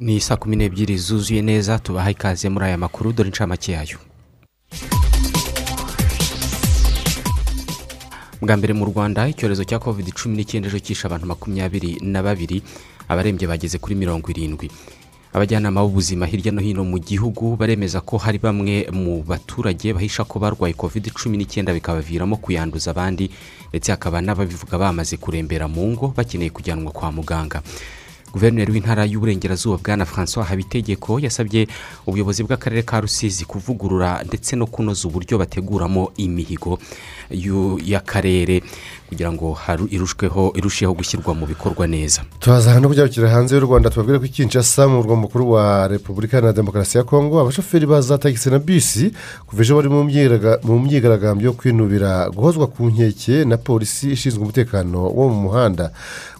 Ni saa kumi n'ebyiri zuzuye neza tubaha ikaze muri aya makuru dore inshamake yayo. Bwa mbere mu rwanda icyorezo cya covid cumi n'icyenda ejo cyishe abantu makumyabiri na babiri abarembye bageze kuri mirongo irindwi. Abajyanama b'ubuzima hirya no hino mu gihugu baremeza ko hari bamwe mu baturage bahisha ko barwaye covid cumi n'icyenda bikabaviramo kuyanduza abandi ndetse hakaba n'ababivuga bamaze kurembera mu ngo bakeneye kujyanwa kwa muganga. Guverineri w'intara y'uburengerazuba bwana francois habitegeko yasabye ubuyobozi bw'akarere ka rusizi kuvugurura ndetse no kunoza uburyo bateguramo imihigo. Y'akarere kugira ngo irusheho gushyirwa mu bikorwa neza. Turaza no kubyarukira hanze y'u rwanda tubabwire ko ikinshasa mu murwa mukuru wa repubulika na demokarasi ya kongo abashoferi ba za tagisi na bisi kuva ejo bari mu myigaragambyo yo kwinubira guhozwa ku nkeke na polisi ishinzwe umutekano wo mu muhanda.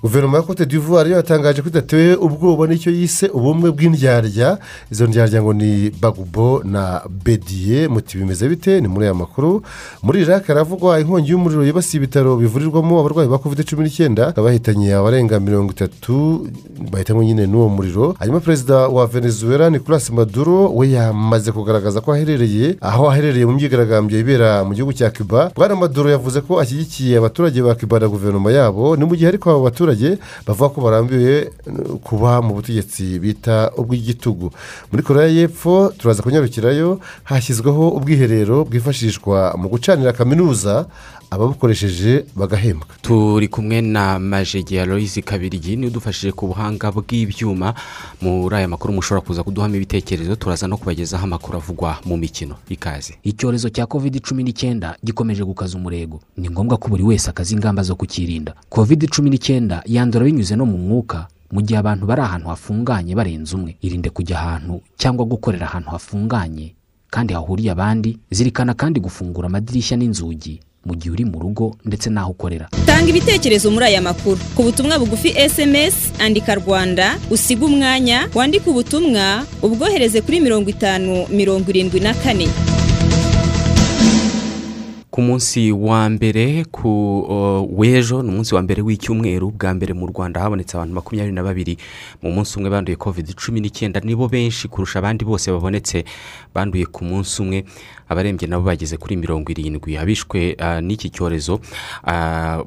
Guverinoma ya cote d'ivoire yatangaje ko idatewe ubwoba n'icyo yise ubumwe bw'indyarya. Izo ndyarya ngo ni bagubo na bediye muti bimeze bite? Ni muri aya makuru. Muri iraq haravugwa inkongi y'umuriro yibasiye ibitaro bivurirwamo abarwayi ba covid cumi n'icyenda bahitanye abarenga mirongo itatu bahitanywe nyine n'uwo muriro. Hanyuma perezida wa venezuela nicolas maduro we yamaze kugaragaza ko aherereye aho aherereye mu myigaragambyo ibera mu gihugu cya cuba. Bwana maduro yavuze ko ashyigikiye abaturage ba cuba na guverinoma yabo. Ni mu gihe ariko abo baturage bavuga ko barambiwe kuba mu butegetsi bita ubw'igitugu. Muri korea y'epfo turaza kunyarukirayo hashyizweho ubwiherero bwifashishwa mu gucanira kaminuza. Ababukoresheje bagahembwa. Turi kumwe na majege ya loyizi kabirigi ni we udufashije ku buhanga bw'ibyuma. Muri aya makuru mushobora kuza kuduhamo ibitekerezo turaza no kubagezaho amakuru avugwa mu mikino ikaze. Icyorezo cya covid cumi n'icyenda gikomeje gukaza umurego. Ni ngombwa ko buri wese akaza ingamba zo kukirinda. Covid cumi n'icyenda yandura binyuze no mu mwuka mu gihe abantu bari ahantu hafunganye barenze umwe. Irinde kujya ahantu cyangwa gukorera ahantu hafunganye kandi hahuriye abandi zirikana kandi gufungura amadirishya n'inzugi mu gihe uri mu rugo ndetse n'aho ukorera. Tanga ibitekerezo muri aya makuru. Ku butumwa bugufi esemesi andika rwanda usiga umwanya wandike ubutumwa ubwohereze kuri mirongo itanu mirongo irindwi na kane. Ku munsi wa mbere ku w'ejo ni umunsi wa mbere w'icyumweru bwa mbere mu rwanda habonetse abantu makumyabiri na babiri. Mu munsi umwe banduye covid cumi n'icyenda nibo benshi kurusha abandi bose babonetse banduye ku munsi umwe. Abarembye nabo bageze kuri mirongo irindwi. Abishwe n'iki cyorezo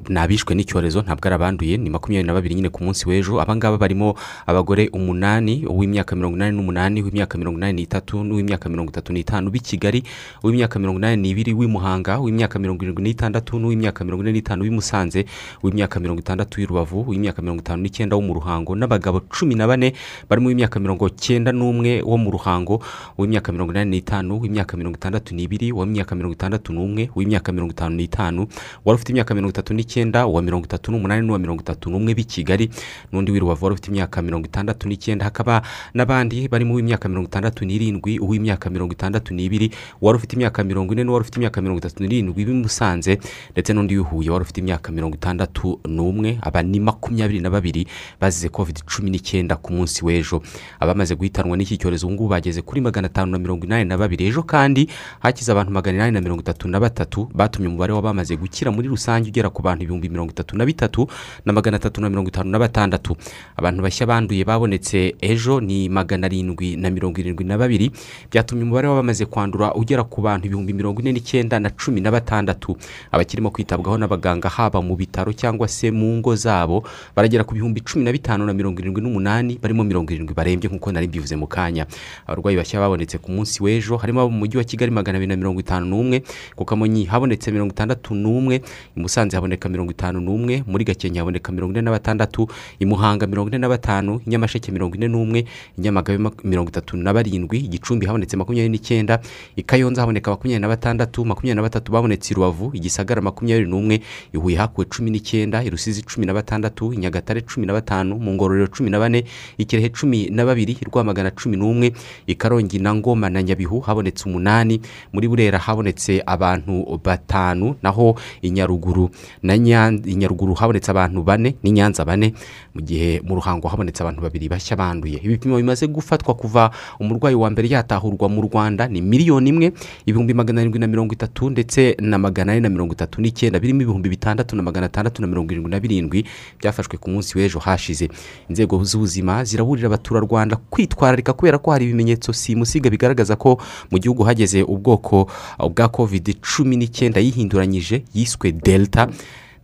ni abishwe n'icyorezo ntabwo ari abanduye ni makumyabiri na babiri nyine ku munsi w'ejo. Abangaba barimo abagore umunani uw'imyaka mirongo inani n'umunani uw'imyaka mirongo inani n'itatu n'uw'imyaka mirongo itatu n'itanu b'i kigali uw'imyaka mirongo inani n'ibiri w'i muhanga uw'imyaka mirongo irindwi n'itandatu n'uw'imyaka mirongo ine n'itanu w'i musanze uw'imyaka mirongo itandatu w'i rubavu uw'imyaka mirongo itanu n'icyenda wo mu ruhango n'abagabo cumi na bane barimo uw'imyaka mirongo cyenda n'umwe wo mu ruhango uw'imyaka mirongo inani n'itanu uw'imyaka mirongo itandatu n'ibiri uw'imyaka mirongo itandatu n'umwe uw'imyaka mirongo itanu n'itanu wari ufite imyaka mirongo itatu n'icyenda uwa mirongo itatu n'umunani n'uwa mirongo itatu n'umwe b'i kigali n'undi w'i rubavu wari ufite imyaka mirongo itandatu n'icyenda. Hakaba n'abandi barimo uw'imyaka mirongo itandatu n'irindwi uw'imyaka mirongo itandatu n'ibiri wari ufite imyaka mirongo ine n'uwari ufite imyaka mirongo itatu n'irindwi b'i musanze ndetse n'undi w'ihuye wari ufite imyaka mirongo itandatu n'umwe. Aba ni makumyabiri na babiri bazize covid cumi n'icyenda ku munsi w'ejo. Abamaze guhitanwa n'iki cyorezo ubu ngubu bageze kuri magana atanu na mirongo inani na babiri. Ejo kandi hakize abantu magana inani na mirongo itatu na batatu batumye umubare w'abamaze gukira muri rusange ugera ku bantu ibihumbi mirongo itatu na bitatu na magana atatu na mirongo itanu na batandatu. Abantu bashya banduye babonetse ejo ni magana arindwi na mirongo irindwi na babiri. Byatumye umubare w'abamaze kwandura ugera ku bantu ibihumbi mirongo ine n'icyenda na cumi na batandatu. Abakirimo kwitabwaho n'abaganga haba mu bitaro cyangwa se mu ngo zabo baragera ku bihumbi cumi na bitanu na mirongo irindwi n'umunani barimo mirongo irindwi barembye nk'uko nari mbivuze mu kanya. Abarwayi bashya babonetse ku munsi w'ejo harimo abo mu mujyi wa kigali magana abiri na mirongo itanu n'umwe ku kamonyi habonetse mirongo itandatu n'umwe i musanze haboneka mirongo itanu n'umwe muri gakenke haboneka mirongo ine na batandatu i muhanga mirongo ine na batanu i nyamasheke mirongo ine n'umwe i nyamagabe mirongo itatu na barindwi i gicumbi habonetse makumyabiri n'icyenda i kayonza haboneka makumyabiri na batandatu makumyabiri na batatu babonetse i rubavu igisagara makumyabiri n'umwe i huye hakuwe cumi n'icyenda i rusizi cumi na batandatu i nyagatare cumi na batanu mu ngororero cumi na bane i kirehe cumi na babiri i rwamagana cumi n'umwe i karongi na ngoma na nyabihu habonetse umunani muri burera habonetse abantu batanu naho i nyaruguru na nyaruguru habonetse abantu bane n'i nyanza bane mu gihe mu ruhango habonetse abantu babiri bashya banduye. Ibipimo bimaze gufatwa kuva umurwayi wa mbere yatahurwa mu rwanda ni miliyoni imwe ibihumbi magana arindwi na mirongo itatu ndetse na magana ane na mirongo itatu n'icyenda birimo ibihumbi bitandatu na magana atandatu na mirongo irindwi na birindwi byafashwe ku munsi w'ejo hashize. Inzego z'ubuzima ziraburira abaturarwanda kwitwararika kubera ko hari ibimenyetso simusiga bigaragaza ko mu gihugu hageze ubwoko uh, bwa covid cumi n'icyenda yihinduranyije yiswe delta.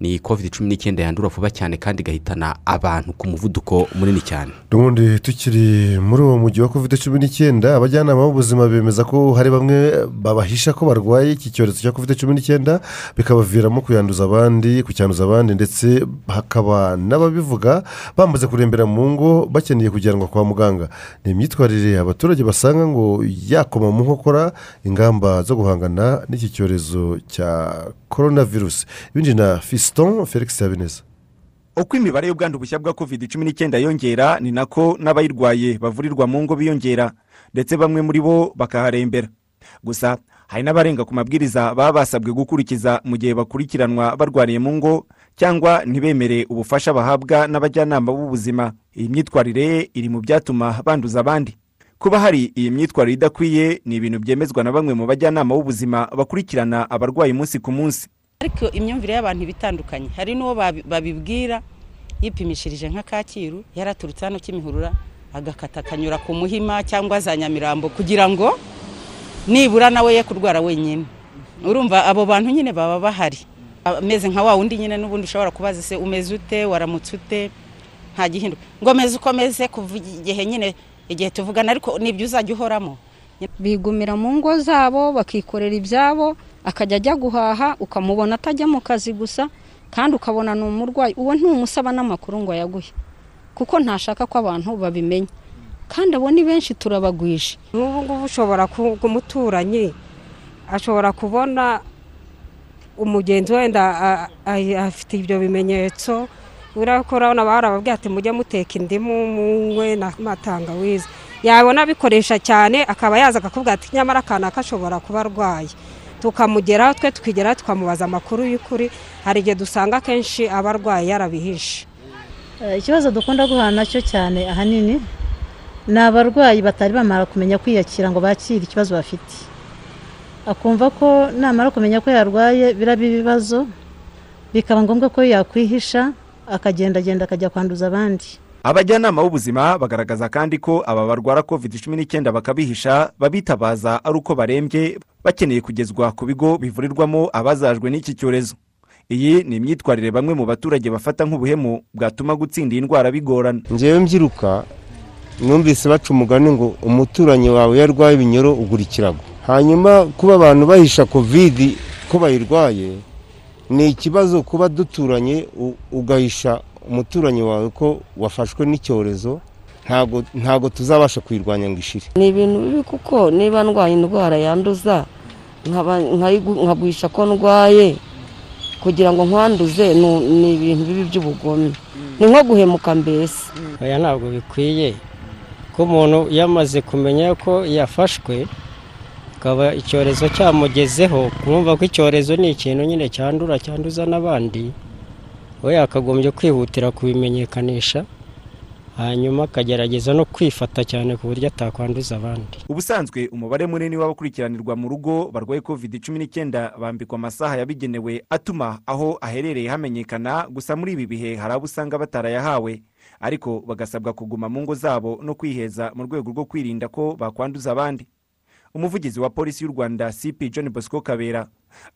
Ni covid cumi n'icyenda yandura vuba cyane kandi igahitana abantu ku muvuduko munini cyane. N'ubundi tukiri muri uwo mujyi wa kovide cumi n'icyenda abajyanama b'ubuzima bemeza ko hari bamwe babahisha ko barwaye iki cyorezo cya kovide cumi n'icyenda bikabaviramo kuyanduza abandi kucyanduza abandi ndetse hakaba n'ababivuga bamaze kurembera mu ngo bakeneye kujyanwa kwa muganga. Ni imyitwarire abaturage basanga ngo yakoma mu nkokora ingamba zo guhangana n'iki cyorezo cya korona virusi ibindi na fiston felix habineza uko imibare y'ubwandu bushya bwa covid cumi n'icyenda yongera ni nako n'abayirwaye bavurirwa mu ngo biyongera ndetse bamwe muri bo bakaharembera. Gusa hari n'abarenga ku mabwiriza baba basabwe gukurikiza mu gihe bakurikiranwa barwariye mu ngo cyangwa ntibemere ubufasha bahabwa n'abajyanama b'ubuzima. Iyi myitwarire iri mu byatuma banduza abandi. Kuba hari iyi myitwarire idakwiye ni ibintu byemezwa na bamwe mu bajyanama b'ubuzima bakurikirana abarwayi umunsi ku munsi. Ariko imyumvire y'abantu iba itandukanye hari n'uwo babi- babibwira yipimishirije nka kacyiru yaraturutse hano kimihurura agakata akanyura ku muhima cyangwa za nyamirambo kugira ngo nibura nawe ye kurwara wenyine. Urumva abo bantu nyine baba bahari. Ameze nka wa wundi nyine n'ubundi ushobora kubaza se umeze ute? Waramutse ute? Nta gihinduka. Ngo meze ukomeze kuva igihe nyine igihe tuvugana ariko ni byo uzajya uhoramo. Bigumira mu ngo zabo bakikorera ibyabo akajya ajya guhaha ukamubona atajya mu kazi gusa kandi ukabona ni umurwayi. Uwo ntumusaba n'amakuru ngo ayaguhe kuko ntashaka ko abantu babimenya. Kandi abo ni benshi turabagwishe nk'ubu ngubu ushobora umuturanyi ashobora kubona umugenzi wenda afite ibyo bimenyetso. Urakora barababwira ati mujye muteka indimu munywe n'amatangawizi yabona abikoresha cyane akaba yaza akakubwira ati nyamara akana kashobora kuba arwaye. Tukamugeraho twe tukigeraho tukamubaza amakuru y'ukuri hari igihe dusanga akenshi aba arwaye yarabihishe. Eh, ikibazo dukunda guhura na cyo cyane ahanini ni abarwayi batari bamara kumenya kwiyakira ngo bakire ikibazo bafite. Akumva ko namara kumenya ko yarwaye biraba ibibazo bikaba ngombwa ko yakwihisha akagendagenda akajya kwanduza abandi. Abajyanama b'ubuzima bagaragaza kandi ko aba barwara covid cumi n'icyenda bakabihisha babitabaza ari uko barembye bakeneye kugezwa ku bigo bivurirwamo abazajwe n'iki cyorezo. Iyi ni imyitwarire bamwe mu baturage bafata nk'ubuhemu bwatuma gutsinda iyi ndwara bigorana. Ngewe mbyiruka numvise baca umugani ngo umuturanyi wawe iyo arwaye ibinyoro ugura ikirago hanyuma kuba abantu bahisha kovidi ko bayirwaye ni ikibazo kuba duturanye ugahisha umuturanyi wawe ko wafashwe n'icyorezo ntago ntago tuzabasha kuyirwanya ngo ishire. Ni ibintu bibi kuko niba ndwaye indwara yanduza nkaguhisha ko ndwaye kugira ngo nkwanduze ni ibintu bibi by'ubugome. Ni nko guhemuka mbese. Oya ntabwo bikwiye. Ko umuntu yamaze kumenya ko yafashwe akaba icyorezo cyamugezeho kumva ko icyorezo ni ikintu nyine cyandura cyanduza n'abandi we yakagombye kwihutira kubimenyekanisha hanyuma akagerageza no kwifata cyane ku buryo atakwanduza abandi. Ubusanzwe umubare munini w'abakurikiranirwa mu rugo barwaye covid cumi n'icyenda bambikwa amasaha yabigenewe atuma aho aherereye hamenyekana gusa muri ibi bihe hari abo usanga batarayahawe. Ariko bagasabwa kuguma mu ngo zabo no kwiheza mu rwego rwo kwirinda ko bakwanduza abandi. Umuvugizi wa polisi y'u rwanda cp john bosco kabera.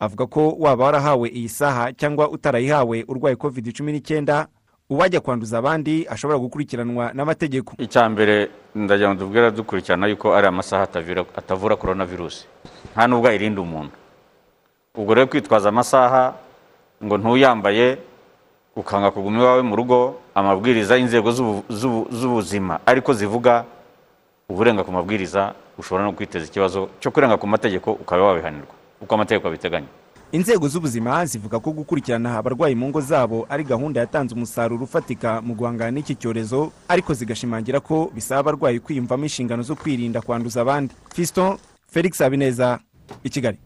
Avuga ko waba warahawe iyi saha cyangwa utarayihawe urwaye covid cumi n'icyenda uwajya kwanduza abandi ashobora gukurikiranwa n'amategeko. Icya mbere ndagira ngo tubwira dukurikirana yuko ari amasaha atavura korona virusi nta nubwo ayirinda umuntu. Ubwo rero kwitwaza amasaha ngo ntuyambaye ukanga kuguma iwawe mu rugo amabwiriza y'inzego z'ubu- z'ubu- z'ubuzima ariko zivuga uburenga ku mabwiriza ushobora no kwiteza ikibazo cyo kurenga ku mategeko ukaba wabihanirwa. Uko amategeko abiteganya inzego z'ubuzima zivuga ko gukurikirana abarwayi mu ngo zabo ari gahunda yatanze umusaruro ufatika mu guhangana n'iki cyorezo ariko zigashimangira ko bisaba abarwayi kwiyumvamo inshingano zo kwirinda kwanduza abandi. Fiston felix habineza i kigali.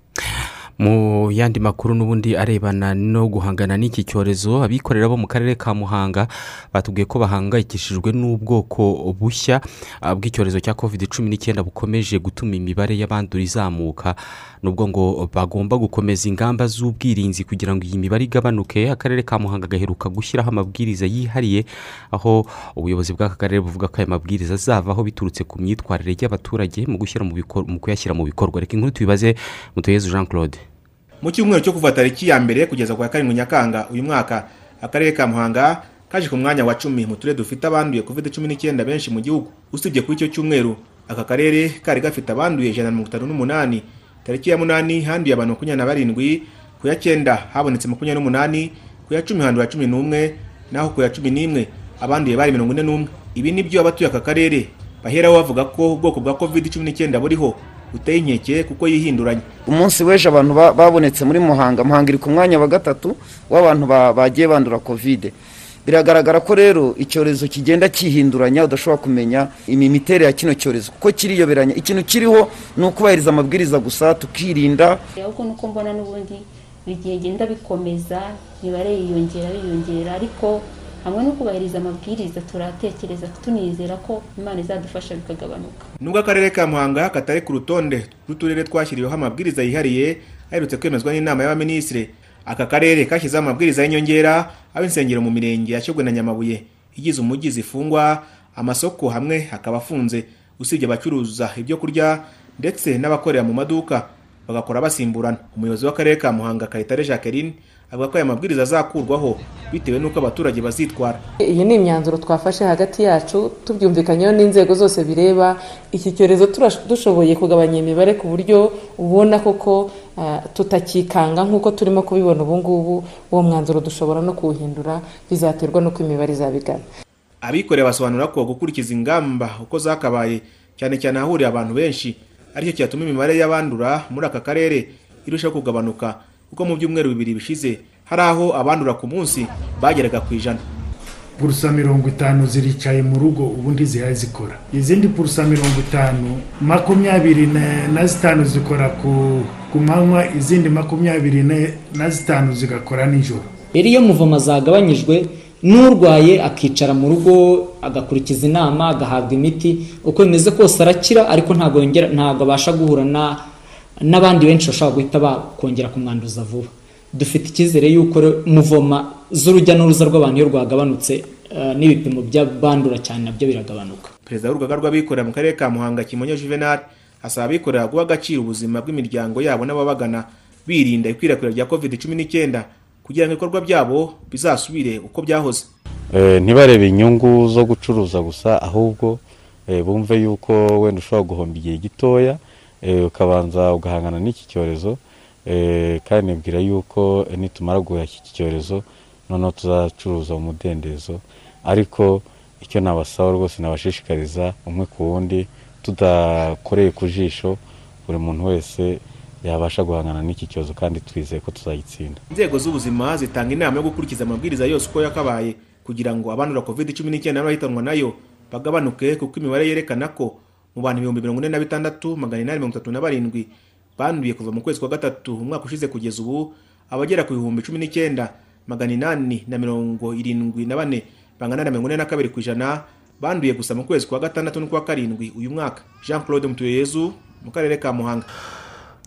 Mu yandi makuru n'ubundi arebana no guhangana n'iki cyorezo abikorera bo mu karere ka muhanga batubwiye ko bahangayikishijwe n'ubwoko bushya ah, bw'icyorezo cya covid cumi n'icyenda bukomeje gutuma imibare y'abandura izamuka. Nubwo ngo bagomba gukomeza ingamba z'ubwirinzi kugira ngo iyi mibare igabanuke akarere ka muhanga gaheruka gushyiraho amabwiriza yihariye aho ubuyobozi bw'aka karere buvuga ko aya mabwiriza azavaho biturutse ku myitwarire y'abaturage mu kuyashyira mu bikorwa. Reka inkuru tubibaze mutuyezu jean claude mu cyumweru cyo kuva tariki ya mbere kugeza ku ya karindwi nyakanga uyu mwaka akarere ka muhanga kaje ku mwanya wa cumi mu turere dufite abanduye covid cumi n'icyenda benshi mu gihugu. Usibye kuri icyo cyumweru aka karere kari gafite abanduye ijana na mirongo itanu n'umunani. Tariki ya munani handuye abantu makumyabiri na barindwi ku ya cyenda habonetse makumyabiri n'umunani ku ya cumi handura cumi n'umwe naho ku ya cumi n'imwe abanduye bari mirongo ine n'umwe. Ibi ni byo abatuye aka karere baheraho bavuga ko ubwoko bwa covid cumi n'icyenda buriho. Buteye inkeke kuko yihinduranya umunsi w'ejo abantu ba- babonetse muri muhanga. Muhanga iri ku mwanya wa gatatu w'abantu ba- bagiye bandura kovide biragaragara ko rero icyorezo kigenda cyihinduranya udashobora kumenya imiterere ya kino cyorezo. Kuko kiriyoberanya. Ikintu kiriho ni ukubahiriza amabwiriza gusa tukirinda. Ahubwo nuko mbona n'ubundi buri gihe genda bikomeza imibare yiyongera yiyongera ariko hamwe no kubahiriza amabwiriza turatekereza tunizera ko imana izadufasha bikagabanuka. Nubwo akarere ka muhanga katari ku rutonde rw'uturere twashyiriweho amabwiriza yihariye aherutse kwemezwa n'inama y'abaminisitiri aka karere kashyizeho amabwiriza y'inyongera insengero mu mirenge yashyogwe na nyamabuye. Igize umujyi zifungwa amasoko hamwe akaba afunze. Usibye abacuruza ibyo kurya ndetse n'abakorera mu maduka bagakora basimburana. Umuyobozi w'akarere ka muhanga kayitare jacqueline avuga ko aya mabwiriza azakurwaho bitewe n'uko abaturage bazitwara. Iyi ni imyanzuro twafashe hagati yacu tubyumvikanyeho n'inzego zose bireba. Iki cyorezo dushoboye kugabanya imibare ku buryo ubona koko ah, tutakikanga nk'uko turimo kubibona ubu ngubu. Uwo mwanzuro dushobora no kuwuhindura bizaterwa n'uko imibare izabigana. Abikorera basobanura ko gukurikiza ingamba uko zakabaye cyane cyane ahahurira abantu benshi ari cyo cyatuma imibare y'abandura muri aka karere irushaho kugabanuka. Kuko mu byumweru bibiri bishize hari aho abandura ku munsi bageraga ku ijana. Purusa mirongo itanu ziricaye mu rugo ubundi zihari zikora. Izindi purusa mirongo itanu makumyabiri na- zitanu zikora ku ku manywa izindi makumyabiri na- na zitanu zigakora nijoro. Rero iyo muvoma zagabanyijwe n'urwaye akicara mu rugo agakurikiza inama agahabwa imiti. Uko bimeze kose arakira ariko ntabwo yongera ntabwo abasha guhura na n'abandi benshi bashobora guhita bakongera kumwanduza vuba. Dufite icyizere y'uko muvoma z'urujya n'uruza rw'abantu iyo rwagabanutse eh, n'ibipimo by'abandura cyane na byo biragabanuka. Perezida w'urugaga rw'abikorera mu karere ka muhanga kimonyo juvenal asaba abikorera guha agaciro ubuzima bw'imiryango yabo n'ababagana birinda ikwirakwira rya covid cumi n'icyenda kugira ngo ibikorwa byabo bizasubire uko byahoze. Eh, ntibarebe inyungu zo gucuruza gusa ahubwo eh, bumve yuko wenda ushobora guhomba igihe gitoya ukabanza ugahangana n'iki cyorezo. Eh, kandi nibwira yuko eh, nitumara guhashya iki cyorezo noneho tuzacuruza mu mudendezo. Ariko icyo nabasaba rwose nabashishikariza umwe ku wundi tudakoreye ku jisho buri muntu wese yabasha guhangana n'iki cyorezo kandi twizeye ko tuzagitsinda. Inzego z'ubuzima zitanga inama yo gukurikiza amabwiriza yose uko yakabaye kugira ngo abandura covid cumi n'icyenda n'abahitanwa na yo bagabanuke kuko imibare yerekana ko mu bantu ibihumbi mirongo ine na bitandatu magana inani mirongo itatu na barindwi banduye kuva mu kwezi kwa gatatu umwaka ushize kugeza ubu abagera ku bihumbi cumi n'icyenda magana inani na mirongo irindwi na bane bangana na mirongo ine na kabiri ku ijana banduye gusa mu kwezi kwa gatandatu n'ukwa karindwi uyu mwaka. Jean claude mutuyeyezu mu karere ka muhanga.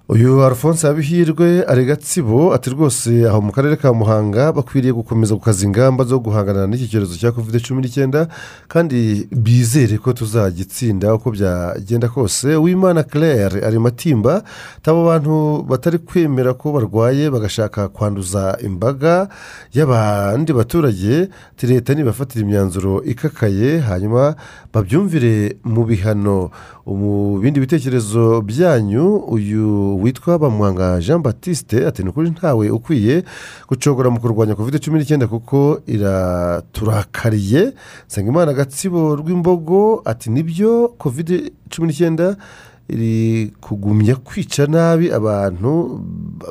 Uyu alphonse abihirwe ari gatsibo ati rwose aho mu karere ka muhanga bakwiriye gukomeza gukaza ingamba zo guhangana n'iki cyorezo cya covid cumi n'icyenda kandi bizere ko tuzagitsinda uko byagenda kose. Uwimana claire ari matimba abo bantu batari kwemera ko barwaye bagashaka kwanduza imbaga y'abandi baturage leta nibafatira imyanzuro ikakaye hanyuma babyumvire mu bihano. Mu bindi bitekerezo byanyu uyu witwa bamuhanga jean batiste ati ni ukuri ntawe ukwiye gucogora mu kurwanya covid cumi n'icyenda kuko iraturakariye. Nsengimana agatsibo rw'imbogo ati ni byo covid cumi n'icyenda kugumya kwica nabi abantu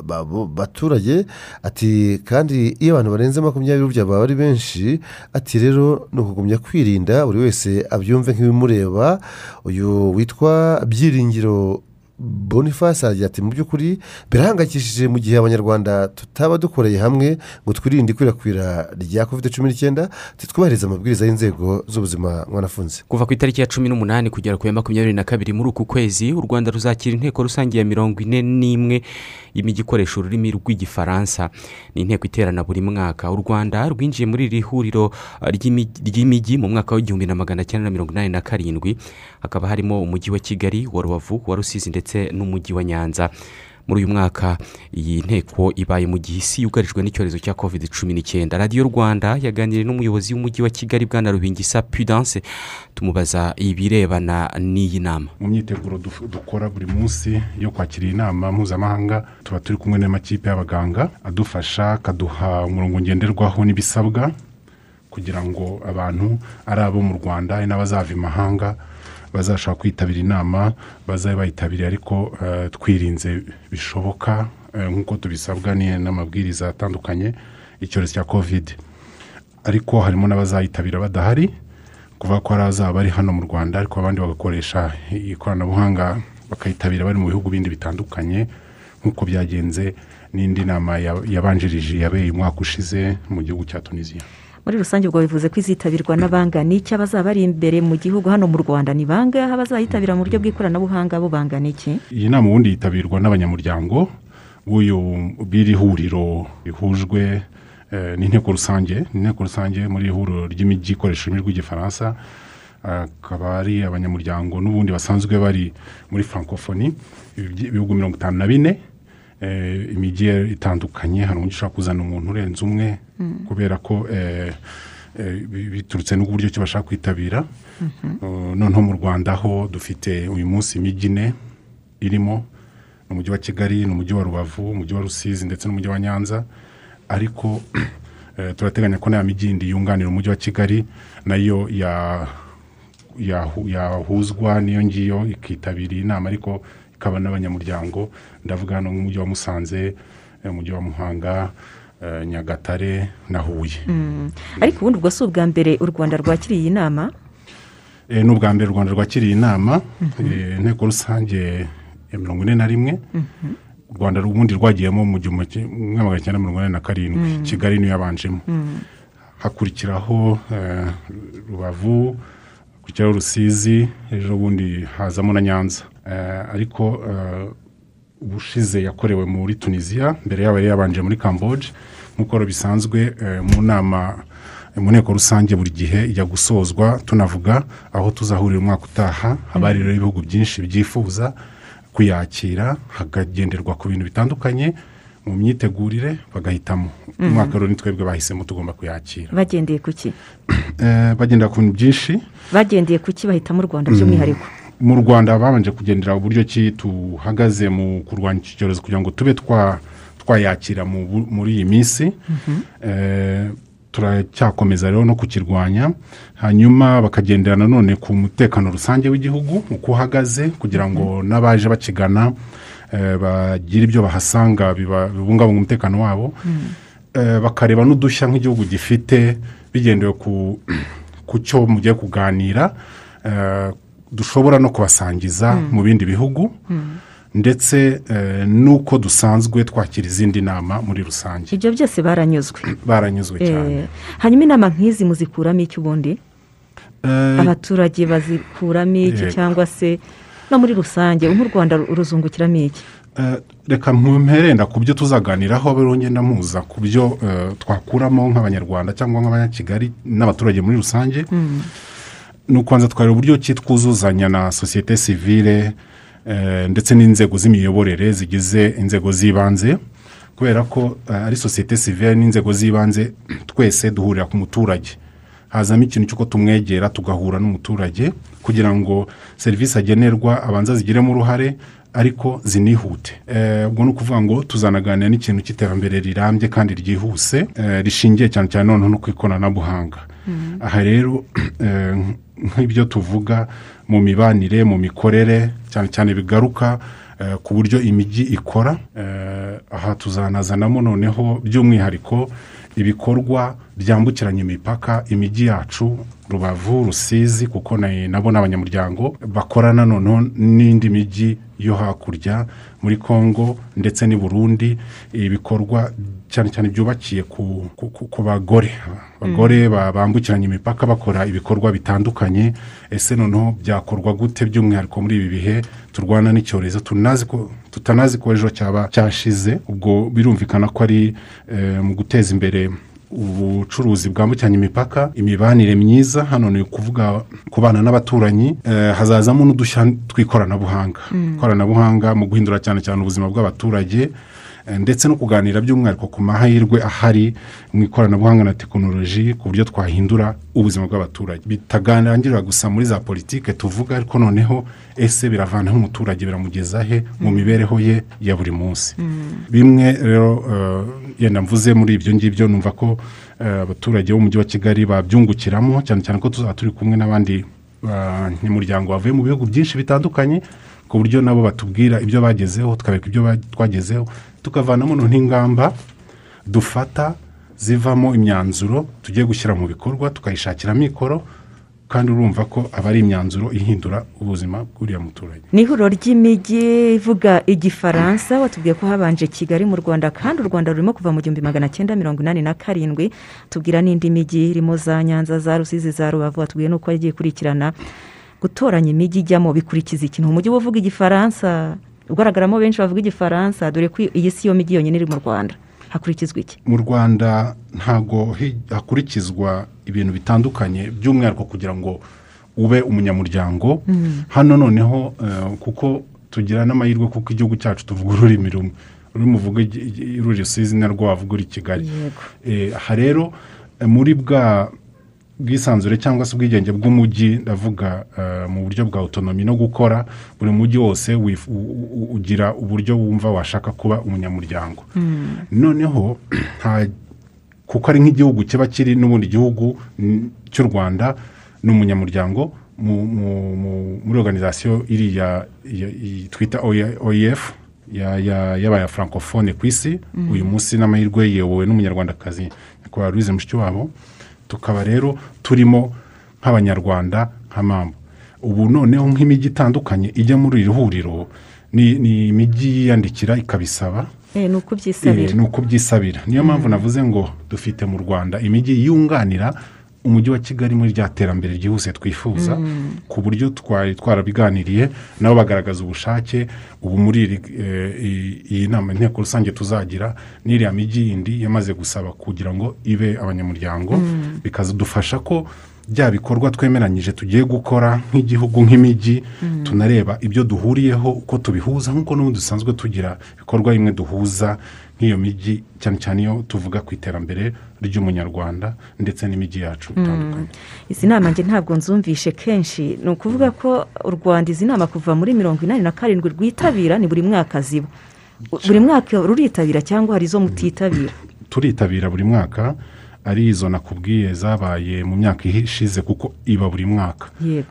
ba- ba- baturage. Ati kandi iyo abantu barenze makumyabiri burya baba ari benshi ati rero ni ukugumya kwirinda buri wese abyumve nk'ibimureba. Uyu witwa byiringiro boniface aragira ati mu by'ukuri birahangayikishije mu gihe abanyarwanda tutaba dukoreye hamwe ngo twirinde ikwirakwira rya kovide cumi n'icyenda twubahirize amabwiriza y'inzego z'ubuzima mwanafunze kuva ku itariki ya cumi n'umunani kugera ku ya makumyabiri na kabiri muri uku kwezi u rwanda ruzakira inteko rusange ya mirongo ine n'imwe y'imijyi ikoresha ururimi rw'igifaransa ni inteko iterana buri mwaka. U rwanda rwinjiye muri iri huriro uh, ry'imi- ry'imijyi mu mwaka w'igihumbi na magana cyenda mirongo inani na karindwi. Hakaba harimo umujyi wa kigali wa rubavu wa rusizi ndetse n'umujyi wa nyanza. Muri uyu mwaka. Iyi nteko ibaye mu gihe isi yugarijwe n'icyorezo cya covid cumi n'icyenda. Radiyo rwanda yaganiriye n'umuyobozi w'umujyi wa kigali bwana rubingisa pudanse tumubaza ibirebana n'iyi nama. Mu myiteguro dukora buri munsi yo kwakira inama mpuzamahanga tuba turi kumwe n'amakipe y'abaganga adufasha akaduha umurongo ngenderwaho n'ibisabwa kugira ngo abantu ari abo mu rwanda n'abazava imahanga bazashaka kwitabira inama bazabe bayitabiriye ariko eh, twirinze bishoboka eh, nk'uko tubisabwa n'amabwiriza atandukanye icyorezo cya kovide ariko harimo n'abazayitabira badahari kuvuga ko hari azaba ari hano mu rwanda ariko abandi bagakoresha ikoranabuhanga bakayitabira bari mu bihugu bindi bitandukanye nk'uko byagenze n'indi nama ya- yabanjirije yabereye umwaka ushize mu gihugu cya tunisiya muri rusange ubwo bivuze ko izitabirwa n'abangana iki abazaba bari imbere mu gihugu? Hano mu rwanda ni bangahe abazayitabira mu buryo bw'ikoranabuhanga bo bangana iki? Iyi nama ubundi yitabirwa n'abanyamuryango b'uyu b'iri huriro rihujwe eh, n'inteko rusange inteko rusange muri iri huriro ry'imijyi ikoresha ururimi rw'igifaransa. Akaba ari abanyamuryango n'ubundi basanzwe bari muri francophonie ibi- ibihugu mirongo itanu na bine. Eh, imijyi itandukanye hari umujyi ushobora kuzana umuntu urenze umwe Mm. kubera ko eh, eh, bi- biturutse n'uburyo ki bashaka kwitabira. Uh, noneho mu rwanda ho dufite uyu munsi imijyi ine irimo ni umujyi wa kigali ni umujyi wa rubavu umujyi wa rusizi ndetse n'umujyi wa nyanza. Ariko turateganya ko nta mijyi yindi yunganira umujyi wa kigali na yo ya- yahu- yahuzwa n'iyo ngiyo ikitabira iyi nama. Ariko ikaba n'abanyamuryango. Ndavuga hano nk'umujyi wa musanze eh, umujyi wa muhanga eh, nyagatare na huye. Mm. ariko ubundi ubwo si ubwa mbere u rwanda rwakiriye iyi nama? Eh, ni ubwa mbere u rwanda rwakiriye inama eh, inteko rusange ya mirongo ine na rimwe. U rwanda ubundi rwagiyemo mu gihumbi kimwe magana cyenda mirongo inani na karindwi. Mm. kigali niyo yabanjemo. Hakurikiraho eh, hakurikiraho rusizi ejo bundi hazamo na nyanza. Eh, ariko eh, ubushize yakorewe muri tunisiya mbere yabo yari yabanje muri kamboje nk'uko bisanzwe eh, mu nama mu nteko rusange buri gihe ijya gusozwa tunavuga aho tuzahurira umwaka utaha haba rero ibihugu byinshi byifuza kuyakira hakagenderwa ku bintu bitandukanye. Mu myitegurire bagahitamo. Mhm. umwaka rero ni twebwe bahisemo tugomba kuyakira. Bagendeye ku ki? Eh, bagendera ku bintu byinshi. Bagendeye ku ki bahitamo u rwanda by'umwihariko? Mu rwanda babanje kugendera uburyo ki tuhagaze mu kurwanya iki cyorezo kugira ngo tube twa- twayakira muri iyi minsi. Eh, turacyakomeza rero no kukirwanya. Hanyuma bakagendera nanone ku mutekano rusange w'igihugu uko uhagaze kugira ngo n'abaje bakigana eh, bagire ibyo bahasanga bibungabunga umutekano wabo. Eh, bakareba n'udushya nk'igihugu gifite bigendewe ku cyo mugiye kuganira. Eh, dushobora no kubasangiza Mm. mu bindi bihugu. Ndetse eh, n'uko dusanzwe twakira izindi nama muri rusange. Ibyo byose baranyuzwe. Baranyuzwe cyane. hanyuma inama nk'izi muzikuramo iki ubundi? Abaturage bazikuramo iki cyangwa se no muri rusange nk'u rwanda ruzungukiramo iki? Eh, reka mperenda ku byo tuzaganiraho rero ngenda muza ku byo eh, twakuramo nk'abanyarwanda cyangwa nk'abanyakigali n'abaturage muri rusange. Mm. ni ukubanza twareba uburyo ki twuzuzanya na sosiyete sivile eh, ndetse n'inzego z'imiyoborere zigize inzego z'ibanze. Kubera ko ari sosiyete sivile n'inzego z'ibanze twese duhurira ku muturage. Hazamo ikintu cy'uko tumwegera tugahura n'umuturage kugira ngo serivisi agenerwa abanza zigiremo uruhare ariko zinihute. Eh, ubwo ni ukuvuga ngo tuzanaganira n'ikintu cy'iterambere rirambye kandi ryihuse eh, rishingiye cyane cyane noneho no ku ikoranabuhanga. Aha rero eh, nk'ibyo tuvuga mu mibanire mu mikorere cyane cyane bigaruka ku buryo imijyi ikora aha tuzanazanamo noneho by'umwihariko ibikorwa byambukiranya imipaka imijyi yacu rubavu rusizi kuko na- nabo ni abanyamuryango bakorana noneho n'indi mijyi yo hakurya muri congo ndetse n'i burundi ibikorwa cyane cyane byubakiye ku, ku, bagore. Abagore ba- bambukiranya imipaka bakora ibikorwa bitandukanye. Ese noneho byakorwa gute? By'umwihariko muri ibi bihe turwana n'icyorezo tutanazi ko ejo cyaba cyashize. Ubwo birumvikana ko ari eh, mu guteza imbere ubucuruzi bwambukiranya imipaka imibanire myiza. Hano ni ukuvuga kubana n'abaturanyi eh, hazazamo n'udushya tw'ikoranabuhanga. Mm. ikoranabuhanga mu guhindura cyane cyane ubuzima bw'abaturage. Ndetse no kuganira by'umwihariko ku mahirwe ahari mu ikoranabuhanga na tekinoloji ku buryo twahindura ubuzima bw'abaturage. Bitaganirira gusa muri za politike tuvuga ariko noneho ese biravanaho umuturage biramugeza he mu mibereho ye ya buri munsi? Bimwe rero eh, yenda mvuze muri ibyo ngibyo numva ko eh, abaturage b'umujyi wa kigali babyungukiramo cyane cyane ko tuzaba turi kumwe n'abandi banyamuryango bavuye mu bihugu byinshi bitandukanye ku buryo nabo batubwira ibyo bagezeho tukabereka ibyo twagezeho. Tukavanamo noneho ingamba dufata zivamo imyanzuro tugiye gushyira mu bikorwa tukayishakira amikoro kandi urumva ko aba ari imyanzuro ihindura ubuzima bw'uriya muturage. Ni ihuriro ry'imijyi ivuga igifaransa watubwiye ko habanje kigali mu rwanda kandi u rwanda rurimo kuva mu gihumbi magana cyenda mirongo inani na karindwi. Tubwira n'indi mijyi irimo za nyanza za rusizi za rubavu watubwiye n'uko yagiye ikurikirana. Gutoranya imijyi ijyamo bikurikiza ikintu umujyi uba uvuga igifaransa. Ugaragaramo benshi bavuga igifaransa dore ko iyi si yo mijyi yonyine iri mu rwanda. Hakurikizwa iki? Mu rwanda ntago hi- hakurikizwa ibintu bitandukanye by'umwihariko kugira ngo ube umunyamuryango. Mm. hano noneho eh, kuko tugira n'amahirwe kuko igihugu cyacu tuvuga ururimi rumwe. Ururimi uvuga igi- igi- ruri rusizi narwo wavuga uri kigali. Eh, aha rero eh, muri bwa bwisanzure cyangwa se ubwigenge bw'umujyi ndavuga eh, mu buryo bwa autonomy no gukora buri mujyi wose ugira uburyo wumva washaka kuba umunyamuryango. Noneho nta kuko ari nk'igihugu kiba kiri n'ubundi gihugu cy'u rwanda ni umunyamuryango mu- mu- mu- muri organizasiyo iriya twita oef ya- ya- ku isi. Mm. uyu munsi n'amahirwe yewowe n'umunyarwandakazi nyakubahwa louise mushikiwabo. Tukaba rero turimo nk'abanyarwanda nka mpamvu ubu noneho nk'imijyi itandukanye ijya muri iri huriro ni imijyi yiyandikira ikabisaba? Eh, ni uko byisabira Eh, niyo mpamvu navuze ngo dufite mu rwanda imijyi yunganira umujyi wa kigali muri rya terambere ryihuse twifuza Mm. ku buryo twari twarabiganiriye nabo bagaragaza ubushake ubu muri eh, iyi nama inteko rusange tuzagira n'iriya mijyi yindi yamaze gusaba kugira ngo ibe abanyamuryango Mm. bikadufasha ko bya bikorwa twemeranyije tugiye gukora nk'igihugu nk'imijyi Mm. tunareba ibyo duhuriyeho uko tubihuza nk'uko n'ubundi dusanzwe tugira ibikorwa bimwe duhuza nk'iyo mijyi cyane cyane iyo tuvuga ku iterambere ry'umunyarwanda ndetse n'imijyi yacu itandukanye. Izi nama njye ntabwo nzumvishe kenshi. Ni ukuvuga ko u rwanda izi nama kuva muri mirongo inani na karindwi rwitabira ni buri mwaka ziba. Buri mwaka ruritabira cyangwa hari izo mutitabira? Turitabira buri mwaka ari izo nakubwiye zabaye mu myaka ishize kuko iba buri mwaka.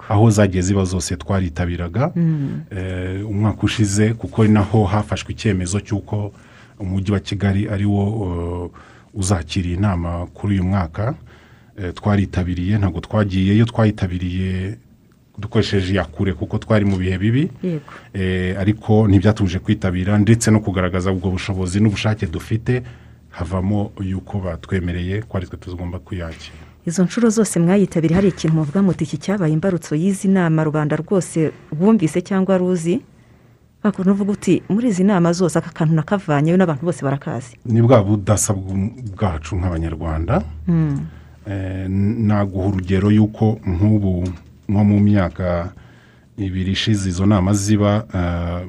Aho zagiye ziba zose twaritabiraga Mm. Eh, umwaka ushize kuko naho hafashwe icyemezo cy'uko umujyi wa kigali ari wo eh, uzakira inama kuri uyu mwaka. Eh, twaritabiriye ntabwo twagiyeyo twayitabiriye dukoresheje iyakure kuko twari mu bihe bibi. Ariko ntibyatuje kwitabira ndetse no kugaragaza ubwo bushobozi n'ubushake dufite havamo yuko batwemereye ko ari twe tugomba kuyakira. Izo nshuro zose mwayitabiriye hari ikintu muvuga muti iki cyabaye imbarutso y'izi nama rubanda rwose bumvise cyangwa ruzi? Uvuga uti muri izi nama zose aka kantu nakavanyeyo n'abantu bose barakazi. Ni bwa budasa bw- bwacu nk'abanyarwanda. Mm. Eh, naguha urugero y'uko nk'ubu nko mu myaka ibiri ishize izo nama ziba eh,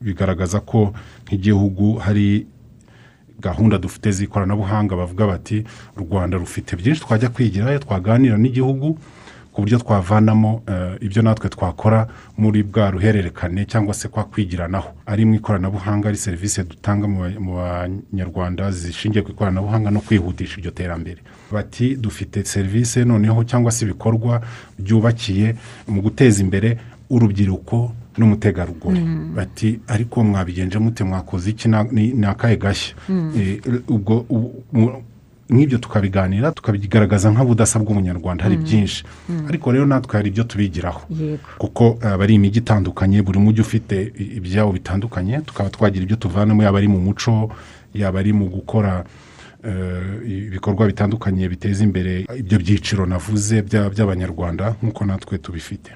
bigaragaza ko nk'igihugu hari gahunda dufite z'ikoranabuhanga bavuga bati u rwanda rufite byinshi twajya kwigirayo twaganira n'igihugu ku buryo twavanamo eh, ibyo natwe twakora muri bwa ruhererekane cyangwa se kwa kwigiranaho. Ari mu ikoranabuhanga ari serivisi dutanga mu banyarwanda zishingiye ku ikoranabuhanga no kwihutisha iryo terambere. Bati dufite serivisi noneho cyangwa se ibikorwa byubakiye mu guteza imbere urubyiruko n'umutegarugori. Mm. bati ariko mwabigenje mute mwakoze iki ni akahe gashya? Mm. Eh, ubwo nk'ibyo tukabiganira tukabigaragaza nk'ubudasa bw'umunyarwanda hari Mm. byinshi. Ariko rero natwe hari ibyo tubigiraho. Kuko aba ari imijyi itandukanye buri mujyi ufite i- ibyabo bitandukanye tukaba twagira ibyo tuvanamo yaba ari mu muco yaba ari mu gukora eh, ibikorwa bitandukanye biteza imbere ibyo byiciro navuze bya- by'abanyarwanda nk'uko natwe tubifite.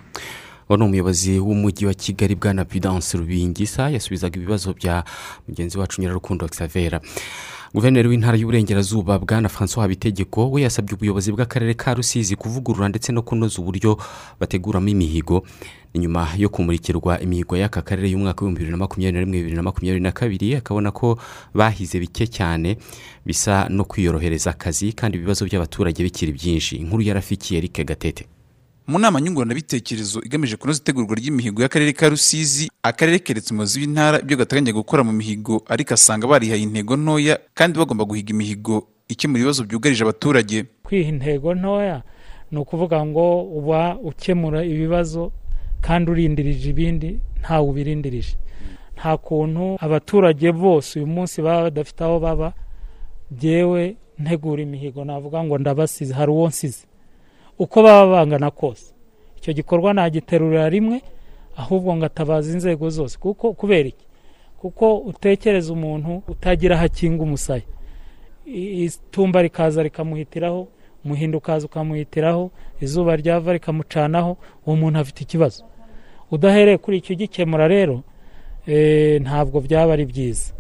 Uwo ni umuyobozi w'umujyi wa kigali bwana pidanse rubingisa yasubizaga ibibazo bya mugenzi wacu nyirarukundo xavera guverineri w'intara y'uburengerazuba bwana francois habitegeko we yasabye ubuyobozi bw'akarere ka rusizi kuvugurura ndetse no kunoza uburyo bateguramo imihigo. Nyuma yo kumurikirwa imihigo y'aka karere y'umwaka w'ibihumbi bibiri na makumyabiri na rimwe bibiri na makumyabiri na kabiri akabona ko bahize bike cyane bisa no kwiyorohereza akazi kandi ibibazo by'abaturage bikiri byinshi. Inkuru yarafikiye Eric gatete. Mu nama nyunguranabitekerezo igamije kunoza itegurwa ry'imihigo y'akarere ka rusizi akarere keretse umuyobozi w'intara ibyo gateganya gukora mu mihigo ariko asanga barihaye intego ntoya kandi bagomba guhiga imihigo ikemura ibibazo byugarije abaturage. Kwiha intego ntoya ni ukuvuga ngo uba ukemura ibibazo kandi urindirije ibindi ntawe ubirindirije nta kuntu abaturage bose uyu munsi baba badafite aho baba byewe ntegura imihigo navuga ngo ndabasize hari uwo nsize. Uko baba bangana kose. Icyo gikorwa nagiterurira rimwe ahubwo ngatabaza inzego zose. Kuko kubera iki? Kuko utekereza umuntu utagira aho akinga umusaya. Itumba rikaza rikamuhitiraho umuhindo ukaza ukamuhitiraho izuba ryava rikamucanaho uwo muntu afite ikibazo. Udahereye kuri icyo ugikemura rero eh, ntabwo byaba ari byiza.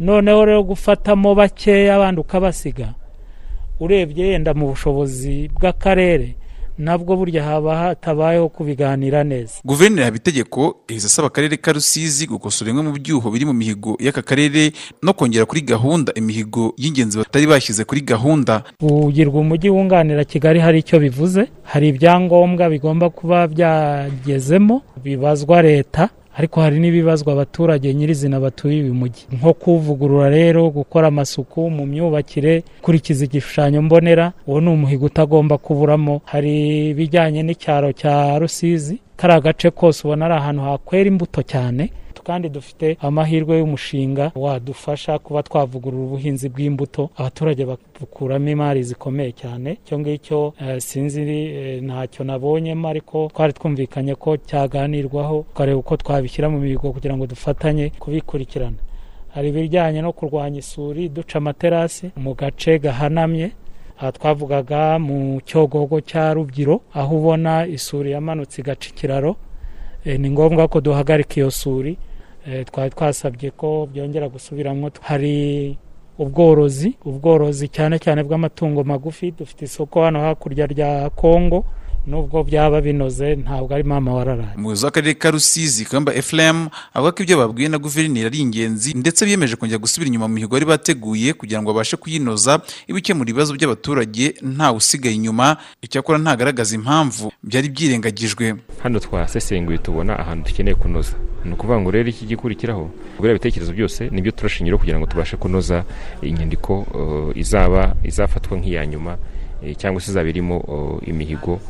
Noneho rero gufatamo bakeya abandi ukabasiga urebye yenda mu bushobozi bw'akarere nabwo burya haba hatabayeho kubiganira neza. Guverineri habitegeko yahise asaba akarere ka rusizi gukosora bimwe mu byuho biri mu mihigo y'aka karere no kongera kuri gahunda imihigo y'ingenzi batari bashyize kuri gahunda. Kugirwa umujyi wunganira kigali hari icyo bivuze? Hari ibyangombwa bigomba kuba byagezemo? Bibazwa leta? Ariko hari n'ibibazwa abaturage nyirizina batuye uyu mujyi nko kuvugurura rero gukora amasuku mu myubakire kurikiza igishushanyo mbonera uwo ni umuhigo utagomba kuburamo. Hari ibijyanye n'icyaro cya rusizi kari agace kose ubona ari ahantu hakwera imbuto cyane. Kandi dufite amahirwe y'umushinga wadufasha kuba twavugurura ubuhinzi bw'imbuto. Abaturage bakuramo imari zikomeye cyane. Icyo ngicyo eh, sinzi eh, ntacyo nabonyemo ariko twari twumvikanye ko cyaganirwaho tukareba uko twabishyira mu mihigo kugira ngo dufatanye kubikurikirana. Hari ibijyanye no kurwanya isuri duca amaterasi mu gace gahanamye. Aha twavugaga mu cyogogo cya rubyiru aho ubona isuri yamanutse igaca ikiraro Eh, ni ngombwa ko duhagarika iyo suri twari twasabye ko byongera gusubiramo hari ubworozi ubworozi cyane cyane bw'amatungo magufi. Dufite isoko hano hakurya rya kongo. Nubwo byaba binoze ntabwo ari mama wararaye. Umuyobozi w'akarere ka rusizi kamba efuremu avuga ko ibyo babwiwe na guverineri ari ingenzi ndetse biyemeje kongera gusubira inyuma mu mihigo bari bateguye kugira ngo babashe kuyinoza ibikemura ibibazo by'abaturage ntawe usigaye inyuma. Icyakora ntagaragaza impamvu byari byirengagijwe. Hano twasesenguye tubona ahantu dukeneye kunoza. Ni ukuvuga ngo rero iki gikurikiraho buriya ibitekerezo byose ni byo turashingiraho kugira ngo tubashe kunoza inyandiko uh, izaba izafatwa nk'iya nyuma eh, cyangwa se izaba irimo uh, imihigo eh,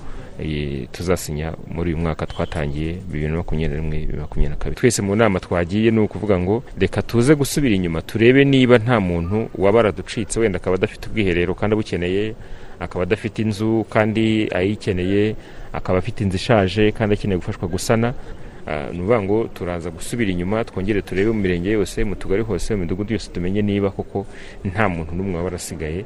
tuzasinya muri uyu mwaka twatangiye bibiri na makumyabiri na rimwe bibiri na makumyabiri na kabiri. Twese mu nama twagiye ni ukuvuga ngo reka tuze gusubira inyuma turebe niba nta muntu waba araducitse wenda akaba adafite ubwiherero kandi abukeneye akaba adafite inzu kandi ayikeneye akaba afite inzu ishaje kandi akeneye gufashwa gusana. Ah, ni ukuvuga ngo turaza gusubira inyuma twongere turebe mu mirenge yose mu tugari hose mu midugudu yose tumenye niba koko nta muntu n'umwe waba arasigaye.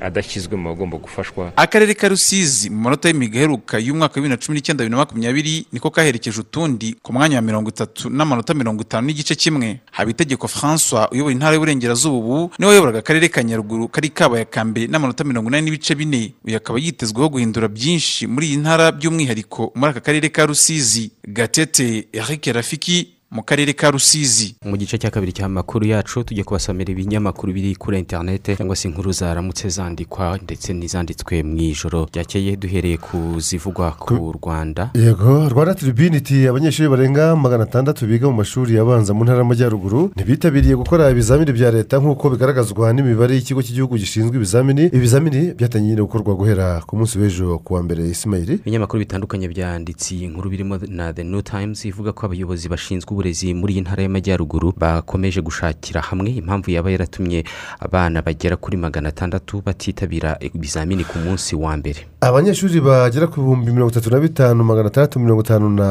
Adashyizwe mu bagomba gufashwa. Akarere ka rusizi mu manota y'imihigo aheruka y'umwaka wa bibiri na cumi n'icyenda bibiri na makumyabiri niko kaherekeje utundi ku mwanya wa mirongo itatu n'amanota mirongo itanu n'igice kimwe. Habitegeko francois uyobora intara y'uburengerazuba ubu ni we wayoboraga akarere ka nyaruguru kari kabaye aka mbere n'amanota mirongo inani n'ibice bine. Uyu akaba yitezweho guhindura byinshi muri iyi ntara by'umwihariko muri aka karere ka rusizi. Gatete eric rafiki mu karere ka rusizi. Mu gice cya kabiri cy'amakuru yacu tujya kubasomera ibinyamakuru biri kuri interinete cyangwa se inkuru zaramutse zandikwa ndetse n'izanditswe mu ijoro. Ryakeye duhereye ku zivugwa ku rwanda. Yego rwanda tribune iti abanyeshuri barenga magana atandatu biga mu mashuri abanza mu ntara y'amajyaruguru ntibitabiriye gukora ibizamini bya leta nk'uko bigaragazwa n'imibare y'ikigo cy'igihugu gishinzwe ibizamini. Ibizamini byatangiye gukorwa guhera ku munsi w'ejo ku wa mbere isimayiri ibinyamakuru bitandukanye byanditse iyi nkuru birimo na the new times ivuga ko abayobozi bashinzwe uburezi muri iyi ntara y'amajyaruguru bakomeje gushakira hamwe impamvu yaba yaratumye abana bagera kuri magana atandatu batitabira ibizamini ku munsi wa mbere. Abanyeshuri bagera ku bihumbi mirongo itatu na bitanu magana atandatu mirongo itanu na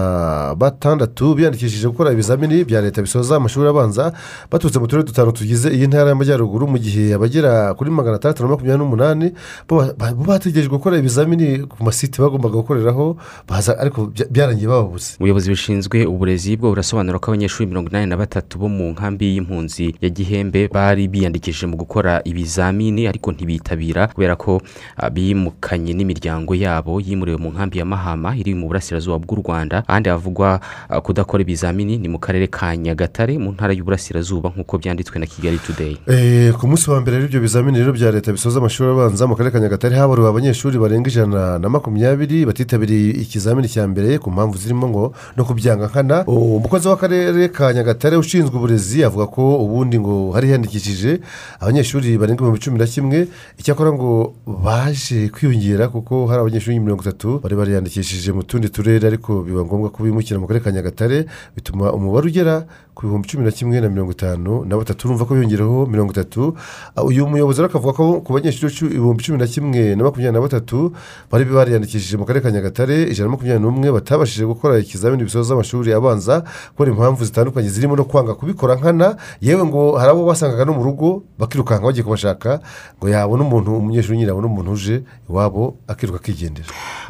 batandatu biyandikishije gukora ibizamini bya leta bisoza amashuri abanza baturutse mu turere dutanu tugize iyi ntara y'amajyaruguru mu gihe abagera kuri magana atandatu na makumyabiri n'umunani bo ba- bo bategereje gukora ibizamini ku masite bagombaga gukoreraho baza ariko bya- byarangiye bababuze. Ubuyobozi bushinzwe uburezi bwo burasobanura ko abanyeshuri mirongo inani na batatu bo mu nkambi y'impunzi ya gihembe bari biyandikishije mu gukora ibizamini ariko ntibitabira kubera ko ah, bimukanye n'imiryango yabo yimuriwe mu nkambi ya mahama iri mu burasirazuba bw'u rwanda. Ahandi havugwa ah, kudakora ibizamini ni mu karere ka nyagatare mu ntara y'uburasirazuba nk'uko byanditswe na kigali today. Eh, ku munsi wa mbere w'ibyo bizamini rero bya leta bisoza amashuri abanza mu karere ka nyagatare haburiwe abanyeshuri barenga ijana na makumyabiri batitabiriye ikizamini cya mbere ku mpamvu zirimo ngo no kubyanga nkana. Umukozi w'akarere ka nyagatare ushinzwe uburezi avuga ko ubundi ngo hari hiyandikishije abanyeshuri barenga ibihumbi cumi na kimwe. Icyakora ngo baje kwiyongera kuko hari abanyeshuri mirongo itatu bari bariyandikishije mu tundi turere ariko biba ngombwa ko bimukira mu karere ka nyagatare bituma umubare ugera ku bihumbi cumi na kimwe na mirongo itanu na batatu. Urumva ko biyongereho mirongo itatu. Uyu muyobozi akavuga ko ku banyeshuri ibihumbi cumi na kimwe na makumyabiri na batatu bari bariyandikishije mu karere ka nyagatare ijana na makumyabiri n'umwe batabashije gukora ikizamini bisoza amashuri abanza kubera impamvu zitandukanye zirimo no kwanga kubikora nkana yewe ngo hari abo basangaga no mu rugo bakirukanka bagiye kubashaka ngo yabona umuntu umunyeshuri nyine yabona umuntu uje iwabo akiruka akigendera.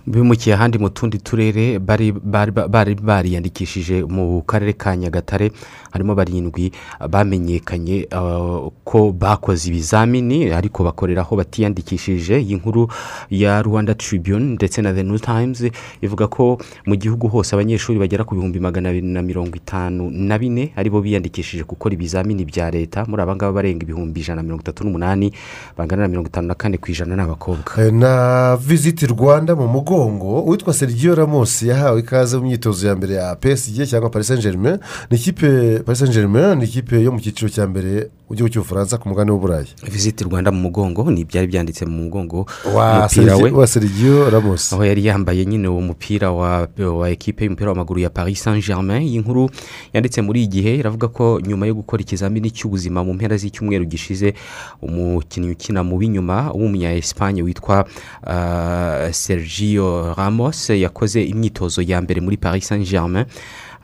Bimukiye ahandi mu tundi turere bari bari bari bariyandikishije mu karere ka nyagatare harimo barindwi bamenyekanye uh, ko bakoze ibizamini ariko bakorera aho batiyandikishije. Iyi nkuru ya rwanda tribune ndetse na the new times ivuga ko mu gihugu hose abanyeshuri bagera ku bihumbi magana abiri na mirongo itanu na bine ari bo biyandikishije gukora ibizamini bya leta. Muri aba ngaba barenga ibihumbi ijana na mirongo itatu n'umunani bangana na mirongo itanu na kane ku ijana ni abakobwa Eh, na visiti rwanda mu mugongo uwitwa sergio ramos yahawe ikaze mu myitozo ya mbere ya psg cyangwa paris saint germain ni ikipe paris saint germain ni ikipe yo mu cyiciro cya mbere mu gihugu cy'ubufaransa ku mugabane w'uburayi. Visiti rwanda mu mugongo ni ibyari byanditse mu mugongo umupira we. Sergio- wa sergio ramos. Aho yari yambaye nyine uwo mupira wa wa ekipe y'umupira w'amaguru ya paris saint germain iyi nkuru yanditse muri iyi gihe iravuga ko nyuma yo gukora ikizamini cy'ubuzima mu mpera z'icyumweru gishize umukinnyi ukina mu b'inyuma w'umunya esipanye witwa ah, sergio ramos yakoze imyitozo ya mbere muri paris saint germain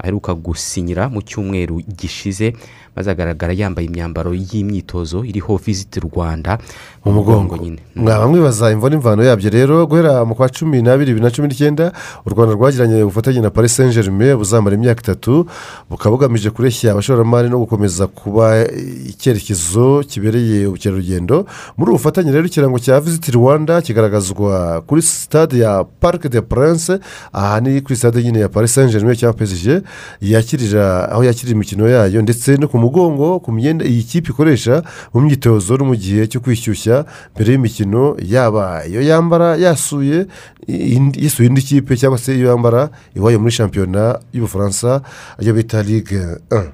aheruka gusinyira mu cyumweru gishize. Maze agaragara yambaye imyambaro y'imyitozo iriho visiti rwanda mu mugongo. Nyine. Mwaba mwibaza imvo n'imvano yabyo rero guhera mu kwa cumi n'abiri bibiri na cumi n'icyenda u rwanda rwagiranye ubufatanye na paris saint germain buzamara imyaka itatu bukaba bugamije kureshya abashoramari no gukomeza kuba icyerekezo kibereye ubukerarugendo. Muri ubu bufatanye rero ikirango cya visiti rwanda kigaragazwa kuri sitade ya parc de prince aha ni kuri sitade nyine ya paris saint germain cyangwa psg yakirira aho yakirira imikino yayo ndetse no ku mugongo ku myenda iyi kipe ikoresha mu myitozo no mu gihe cyo kwishyushya mbere y'imikino yaba iyo yambara yasuye yasuye indi kipe cyangwa se iyo yambara iwayo muri shampiyona y'ubufaransa ariyo bita ligue 1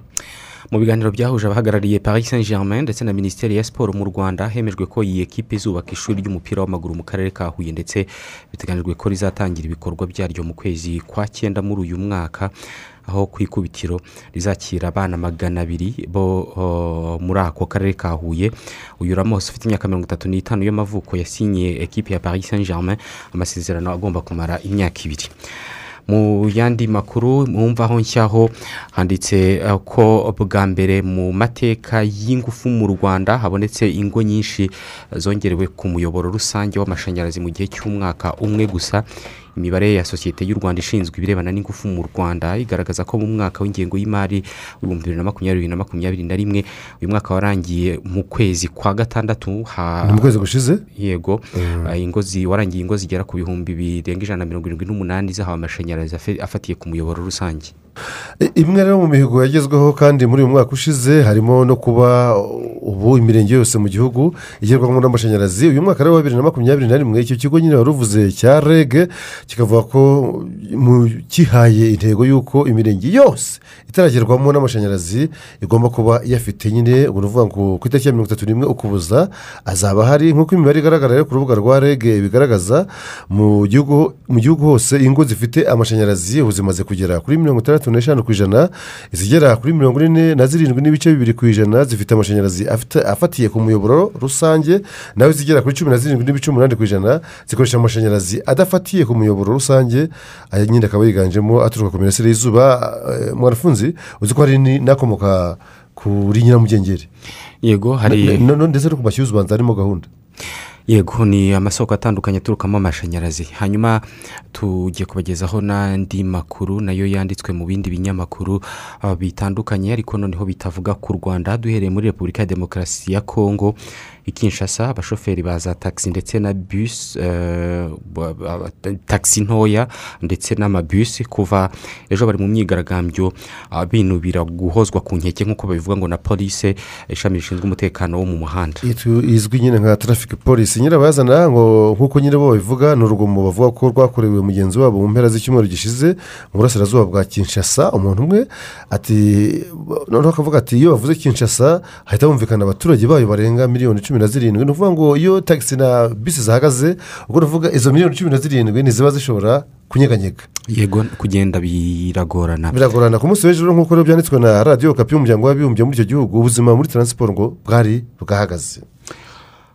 mu biganiro byahuje abahagarariye paris saint germain ndetse na minisiteri ya siporo mu rwanda hemejwe ko iyi ekipe izubaka ishuri ry'umupira w'amaguru mu karere ka huye ndetse biteganyijwe ko rizatangira ibikorwa byaryo mu kwezi kwa cyenda muri uyu mwaka. Aho ku ikubitiro rizakira abana magana abiri bo muri ako karere ka huye. Uyu ramos ufite imyaka mirongo itatu n'itanu y'amavuko yasinyiye ekipe ya paris saint germain amasezerano agomba kumara imyaka ibiri. Mu yandi makuru mwumvaho nshyaho handitse eh, ko bwa mbere mu mateka y'ingufu mu rwanda habonetse ingo nyinshi zongerewe ku muyoboro rusange w'amashanyarazi mu gihe cy'umwaka umwe gusa. Imibare ya sosiyete y'u rwanda ishinzwe ibirebana n'ingufu mu rwanda igaragaza ko mu mwaka w'ingengo y'imari w'ibihumbi bibiri na makumyabiri na makumyabiri na rimwe uyu mwaka warangiye mu kwezi kwa gatandatu ha- mu kwezi gushize? yego. Ah, ingo zi- warangiye ingo zigera ku bihumbi birenga ijana na mirongo irindwi n'umunani zahawe amashanyarazi afatiye ku muyoboro rusange. Imwe rero mu mihigo yagezweho kandi muri uyu mwaka ushize harimo no kuba ubu imirenge yose mu gihugu igerwamo n'amashanyarazi. Uyu mwaka rero wa bibiri na makumyabiri na rimwe icyo kigo nyine wari uvuze cya reg kikavuga ko kihaye intego y'uko imirenge yose itaragerwamo n'amashanyarazi igomba kuba iyafite nyine ubwo ni ukuvuga ngo ku itariki ya mirongo itatu n'imwe ukuboza azaba hari nk'uko imibare igaragara rero ku rubuga rwa reg bigaragaza mu gihugu hose ingo zifite amashanyarazi ubu zimaze kugera kuri mirongo itandatu n'eshanu ku ijana izigera kuri mirongo ine na zirindwi n'ibice bibiri ku ijana zifite amashanyarazi afatiye ku muyoboro rusange naho izigera kuri cumi na zirindwi n'ibice umunani ku ijana zikoresha amashanyarazi adafatiye ku muyoboro rusange. Aya nyine akaba yiganjemo aturuka ku mirasire y'izuba. Eh, mwarafunzi uzi ko hari n'akomoka kuri nyiramugengeri? Yego hari ndetse no ku mashyuza ubanza harimo gahunda? Yego ni amasoko atandukanye aturukamo amashanyarazi. Hanyuma tugiye kubagezaho n'andi makuru na yo yanditswe mu bindi binyamakuru ah, bitandukanye ariko noneho bitavuga ku rwanda duhereye muri repubulika ya demokarasi ya kongo. I kinshasa abashoferi ba za tagisi ndetse na bisi ba- tagisi ntoya ndetse n'amabisi kuva ejo bari mu myigaragambyo. Ah, binubira guhozwa ku nkeke nk'uko babivuga ngo na polise ishami rishinzwe umutekano wo mu muhanda. Izwi nyine nka traffic police. Nyirabayazana ngo nk'uko nyine bo babivuga ni urugomo bavuga ko rwakorewe mugenzi wabo mu mpera z'icyumweru gishize mu burasirazuba bwa kinshasa. Umuntu umwe ati noneho akavuga ati iyo bavuze kinshasa hahita humvikana abaturage bayo barenga miliyoni cumi na zirindwi. Ni ukuvuga ngo iyo tagisi na bisi zihagaze ubwo ndavuga izo miliyoni cumi na zirindwi ntiziba zishobora kunyeganyega. Yego kugenda biragorana. Biragorana. Ku munsi w'ejo nk'uko byanditswe na radiyo kapi y'umuryango w'abibumbye muri icyo gihugu ubuzima muri taransiporo ngo bwari bwahagaze.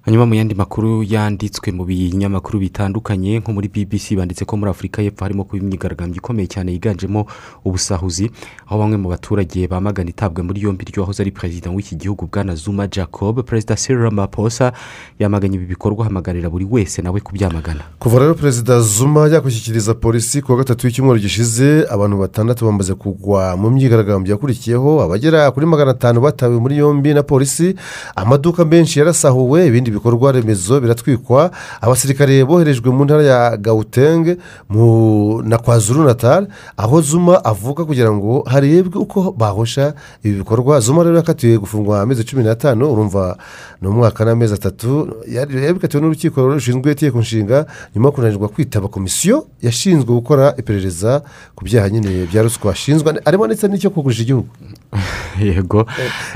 Hanyuma mu yandi makuru yanditswe mu binyamakuru bitandukanye nko muri bbc banditse ko muri afurika y'epfo harimo kuba imyigaragambyo ikomeye cyane yiganjemo ubusahuzi aho bamwe mu baturage bamagana itabwa muri yombi ry'uwahoze ari perezida w'iki gihugu bwana zuma jacob perezida cyril ramaphosa yamaganye ibi bikorwa ahamagarira buri wese nawe kubyamagana. Kuva rero perezida zuma yakwishyikiriza polisi ku wa gatatu w'icyumweru gishize abantu batandatu bamaze kugwa mu myigaragambyo yakurikiyeho abagera kuri magana atanu batawe muri yombi na polisi amaduka menshi yarasahuwe ibindi bikorwa remezo biratwikwa. Abasirikare boherejwe mu ntara ya gawutenge na kwa zuru natale aho zuma avuga kugira ngo harebwe uko bahosha ibi bikorwa. Zuma rero yakatiwe gufungwa amezi cumi n'atanu urumva ni umwaka n'amezi atatu. Yabikatiwe n'urukiko rushinzwe itegeko nshinga nyuma yo kunanirwa kwitaba komisiyo yashinzwe gukora iperereza ku byaha nyine bya ruswa ashinzwe. Harimo ndetse n'icyo kugurisha igihugu. Yego.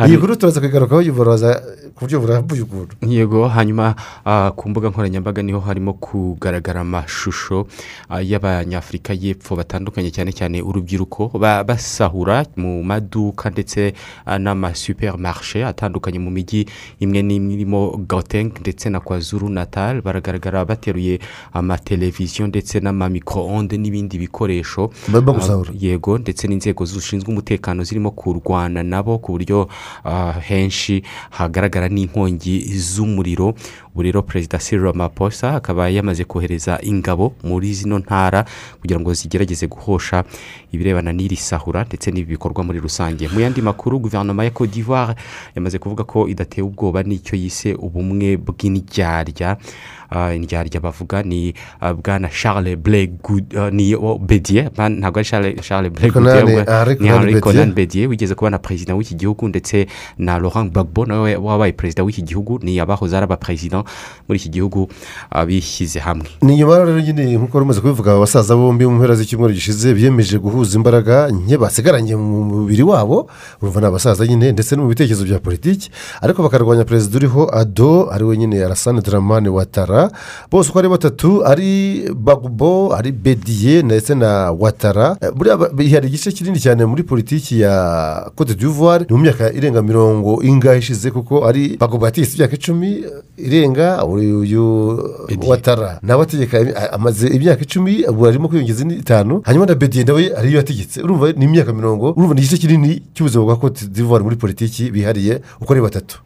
Iyi nkuru turaza kuyigarukaho yivoroza ku buryo burambuye yego hanyuma ah, ku mbuga nkoranyambaga ni ho harimo kugaragara amashusho ah, y'abanyafurika y'epfo batandukanye cyane cyane urubyiruko ba- basahura mu maduka ndetse ah, n'amasupermarishe atandukanye mu mijyi imwe n'imwe irimo gauteng ndetse na kwazuru natal baragaragara bateruye amateleviziyo ndetse n'amamikoro-onde n'ibindi bikoresho. Yego ndetse n'inzego zishinzwe umutekano zirimo kurwana nabo ku buryo henshi hagaragara n'inkongi z'umuriro. Ubu rero perezida cyril ramaphosa akaba yamaze kohereza ingabo muri zino ntara kugira ngo zigerageze guhosha ibirebana n'iri sahura ndetse n'ibi bikorwa muri rusange. Mu yandi makuru guverinoma ya cote d'ivoire yamaze kuvuga ko idatewe ubwoba n'icyo yise ubumwe bw'indyarya. Ah, indyarya bavuga ni ah, bwana charles ble ni oh, ntabwo ari charles ni henri conan bedier wigeze kuba na perezida w'iki gihugu ndetse na laurent gbagbo nawe wabaye perezida w'iki gihugu ni abahoze ari abaperezida muri iki gihugu ah, bishyize hamwe. Ni nyuma rero nyine nk'uko rumaze kubivuga aba basaza bombi mu mpera z'icyumweru gishize biyemeje guhuza imbaraga nke basigaranye mu mubiri wabo urumva ni abasaza nyine ndetse no mu bitekerezo bya politiki. Ariko bakarwanya perezida uriho ado ari we nyine arasane dramane watara bose uko ari batatu ari bagubo ari bediye ndetse na watara Eh, buriya ba- hari igice kinini cyane muri politiki ya cote d'ivoire ni mu myaka irenga mirongo ingahe ishize kuko ari bagubo yategetse imyaka icumi eh, irenga uyu watara nawe ategeka eh, amaze imyaka icumi ubu arimo kwiyongeza indi itanu. Hanyuma na bediye nawe ariyo yategetse. Urumva ni imyaka mirongo urumva ni igice kinini cy'ubuzima bwa cote d'ivoire muri politiki bihariye uko ari batatu.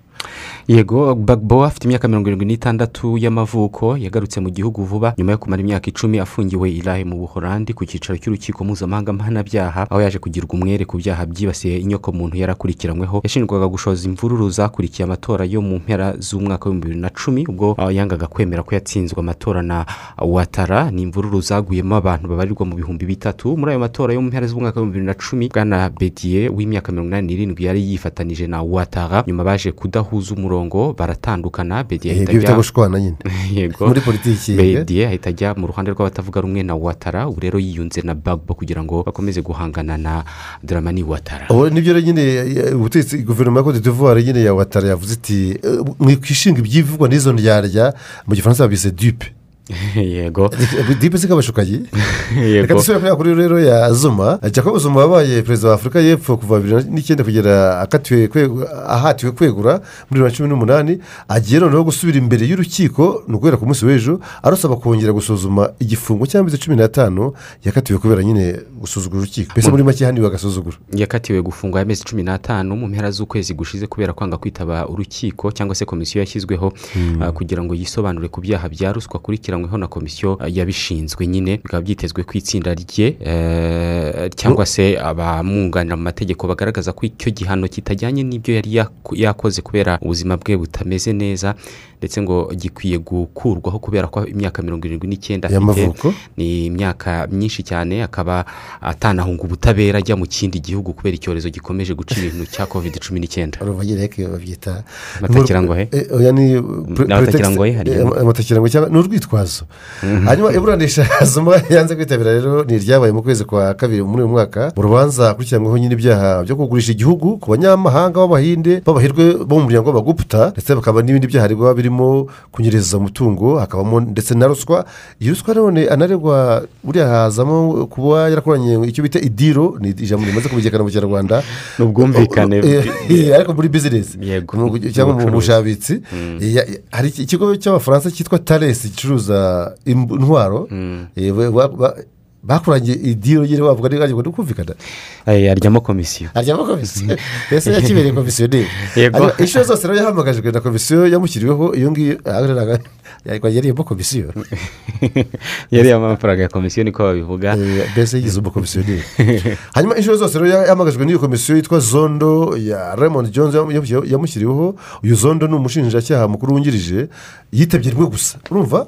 Yego bagbo afite imyaka mirongo irindwi n'itandatu y'amavuko yagarutse mu gihugu vuba nyuma yo kumara imyaka icumi afungiwe irahe mu buhorandi ku cyicaro cy'urukiko mpuzamahanga mpanabyaha aho yaje kugirwa umwere ku byaha byibasiye inyoko muntu yarakurikiranyweho yashinjwaga gushoza imvururu zakurikiye amatora yo mu mpera z'umwaka w'ibihumbi bibiri na cumi ubwo uh, yangaga kwemera ko yatsinzwe amatora na watara ni imvururu zaguyemo abantu babarirwa mu bihumbi bitatu muri ayo matora yo mu mpera z'umwaka w'ibihumbi bibiri na cumi bwana bediye w'imyaka mirongo inani n'irindwi yari yifatanije na watara nyuma baje kudahuza umurongo baratandukana bediye Eh, ahita ibyo bita ajya gushwana nyine. yego Muri politiki. bediye ahita ajya mu ruhande rw'abatavuga rumwe na watara ubu rero yiyunze na bagbo kugira ngo bakomeze guhangana na dramani watara ubu ni byo rero nyine eh, ubutegetsi guverinoma ya cote d'ivoire nyine ya watara yavuze iti eh, mwikwishinga ibyivugwa n'izo ndyarya mu gifaransa babise dupe yego. Dipe zikabashukaye Yego. reka dusubire kuri kuri rero ya zuma. Jacob zuma wabaye perezida wa afurika y'epfo kuva bibiri n'icyenda kugera ahatiwe kwegura muri bibiri na cumi n'umunani. Agiye noneho gusubira imbere y'urukiko ni uguhera ku munsi w'ejo arusaba kongera gusuzuma igifungo cy'amezi cumi n'atanu yakatiwe kubera nyine gusuzugura urukiko. Mbese muri make haniwe agasuzuguro. Yakatiwe gufungwa amezi cumi n'atanu mu mpera z'ukwezi gushize kubera kwanga kwitaba urukiko cyangwa se komisiyo yashyizweho Hmm. ah, kugira ngo yisobanure ku byaha bya ruswa akurikiranyweho na komisiyo yabishinzwe nyine bikaba byitezwe ko itsinda rye eh, cyangwa se abamwunganira mu mategeko bagaragaza ko icyo gihano kitajyanye n'ibyo yari yakoze kubera ubuzima bwe butameze neza ndetse ngo gikwiye gukurwaho kubera ko imyaka mirongo irindwi n'icyenda afite ni imyaka myinshi cyane akaba atanahunga ubutabera ajya mu kindi gihugu kubera icyorezo gikomeje guca ibintu cya covid cumi n'icyenda uruvugireke babyita Amatakirangohe? Eh, ni eh, cyangwa ni urwitwazo Mhm. hanyuma iburanisha yanze kwitabira rero ni iryabaye mu kwezi kwa kabiri muri uyu mwaka mu rubanza akurikiranyweho nyine ibyaha byo kugurisha igihugu ku banyamahanga b'abahinde b'abahirwe bo mu muryango w'abaguputa ndetse bakaba n'ibindi byaha aregwa birimo kunyereza umutungo hakabamo ndetse na ruswa. Iyi ruswa none anaregwa buriya hazamo kuba yarakoranye icyo bita idiro ni ijambo rimaze kumenyekana mu kinyarwanda. Ni ubwumvikane Eh, eh, ariko muri bizinesi cyangwa mu bushabitsi. Mm. Ya- hari iki- ikigo cy'abafaransa cyitwa taresi gicuruza intwaro. Eh, ba- ba- ba- bakurangiye idiro nyine bavuga ngo ni kumvikana Eh, aryamo komisiyo. Aryamo komisiyo? Mbese yakibereye komisiyoneri inshuro zose rero yahamagajwe na komisiyo yamushyiriweho iyo ngiyo ahagararaga yariyemo komisiyo. Yariye amafaranga ya komisiyo niko babivuga. Mbese yigize umukomisiyoneri hanyuma inshuro zose rero yahamagajwe n'iyo komisiyo yitwa zondo ya raymond jones yam- yam- yamushyiriweho uyu zondo ni umushinjacyaha mukuru wungirije yitabye rimwe gusa. Urumva?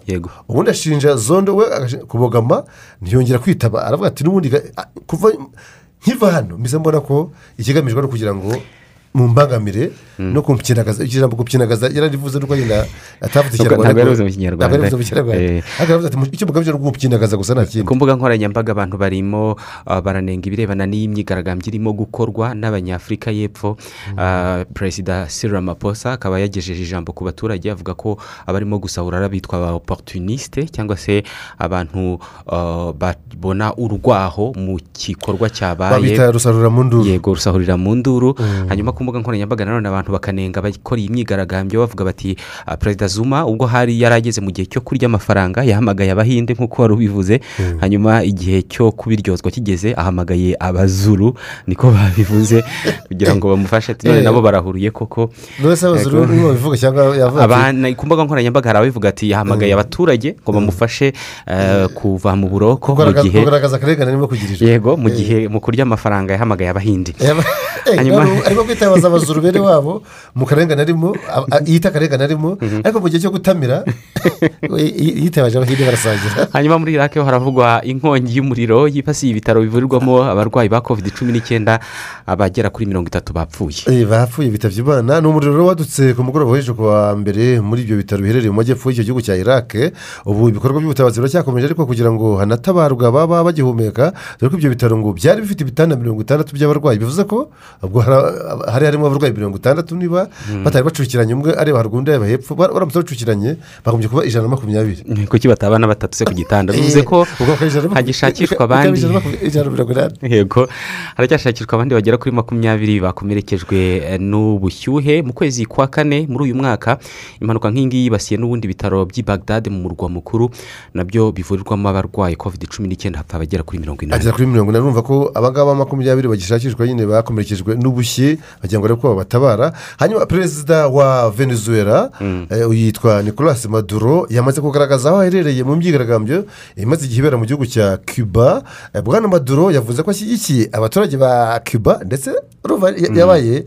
Ubundi ashinja zondo we kubogama ntiyongera kwitaba aravuga ati n'ubundi kuva nkiva hano mbize mbona ko ikigamijwe ari ukugira ngo mumbangamire no kumpyinagaza ijambo kumpyinagaza yararivuze nuko yenda atavuze ikinyarwanda ntabwo yarivuze mu Kinyarwanda. ntabwo mu kinyarwanda Eh. ati "Mu- icyo mugamije ni ukumpyinagaza gusa nta kindi ku mbuga nkoranyambaga abantu barimo ah, baranenga ibirebana n'imyigaragambyo irimo gukorwa n'abanyafurika y'epfo Ah, perezida Ramaphosa akaba yagejeje ijambo ku baturage avuga ko abarimo gusahura ari abitwa ba oporutuniste cyangwa se abantu ah, babona urwaho mu gikorwa cyabaye Babita rusahurira mu nduru. yego rusahurira mu nduru Mm. hanyuma ku mbuga nkoranyambaga nanone abantu bakanenga abakora iyi myigaragambyo bavuga bati "Ah, perezida zuma ubwo hari yari ageze mu gihe cyo kurya amafaranga yahamagaye abahinde nk'uko wari ubivuze. Hanyuma igihe cyo kubiryozwa kigeze ahamagaye abazuru niko babivuze kugira ngo bamufashe ati none Eh. nabo barahuriye koko. Ku mbuga nkoranyambaga hari ababivuga ati yahamagaye abaturage ngo bamufashe eh, kuva mu buroko mu gihe kugaragaza akarengane arimo kugirirwa yego mu Eh. gihe mu kurya amafaranga yahamagaye Eh, Hanyuma- arimo kwitabaza abazuru bene wabo mu karengane arimo yita akarengane arimo ariko mu gihe cyo gutamira yitabaje abahinde barasangira. Hanyuma muri irake haravugwa inkongi y'umuriro yibasiye ibitaro bivurirwamo abarwayi ba covid cumi n'icyenda abagera kuri mirongo itatu bapfuye. Eh, bapfuye bitabye imana. Ni umuriro wadutse ku mugoroba w'ejo ku wa mbere muri ibyo bitaro biherereye mu majyepfo y'icyo gihugu cya iraq. Ubu ibikorwa by'ubutabazi biracyakomeje ariko kugira ngo hanatabarwa baba bagihumeka dore ko ibyo bitaro ngo byari bifite ibitanda mirongo itandatu by'abarwayi bivuze ko hari- hari harimo abarwayi mirongo itandatu niba Mm. batari bacukiranye umwe areba haruguru undi areba hepfo Bara- baramutse bacukiranye bagombye kuba ijana na makumyabiri. Kuki batabana batatu se ku gitanda? Bivuze ko Eh, na makumyabiri- hagishakishwa abandi. yego. Haracyashakishwa abandi bagera kuri makumyabiri bakomerekejwe eh, n'ubushyuhe. Mu kwezi kwa kane muri uyu mwaka impanuka nk'ingiyi yibasiye n'ubundi bitaro by'i bagdad mu murwa mukuru na byo bivurirwamo abarwayi covid cumi n'icyenda hapfa abagera kuri mirongo inani. Agera kuri mirongo inani urumva ko abangaba makumyabiri bagishakishwa nyine bakomerekejwe n'ubushye kugira ngo arebe ko babatabara. Hanyuma perezida wa venezuela eh, yitwa nicolas maduro yamaze kugaragaza aho aherereye mu myigaragambyo imaze igihe ibera mu gihugu cya cuba. Eh, bwana maduro yavuze ko ashyigikiye abaturage ba cuba ndetse ya- yabaye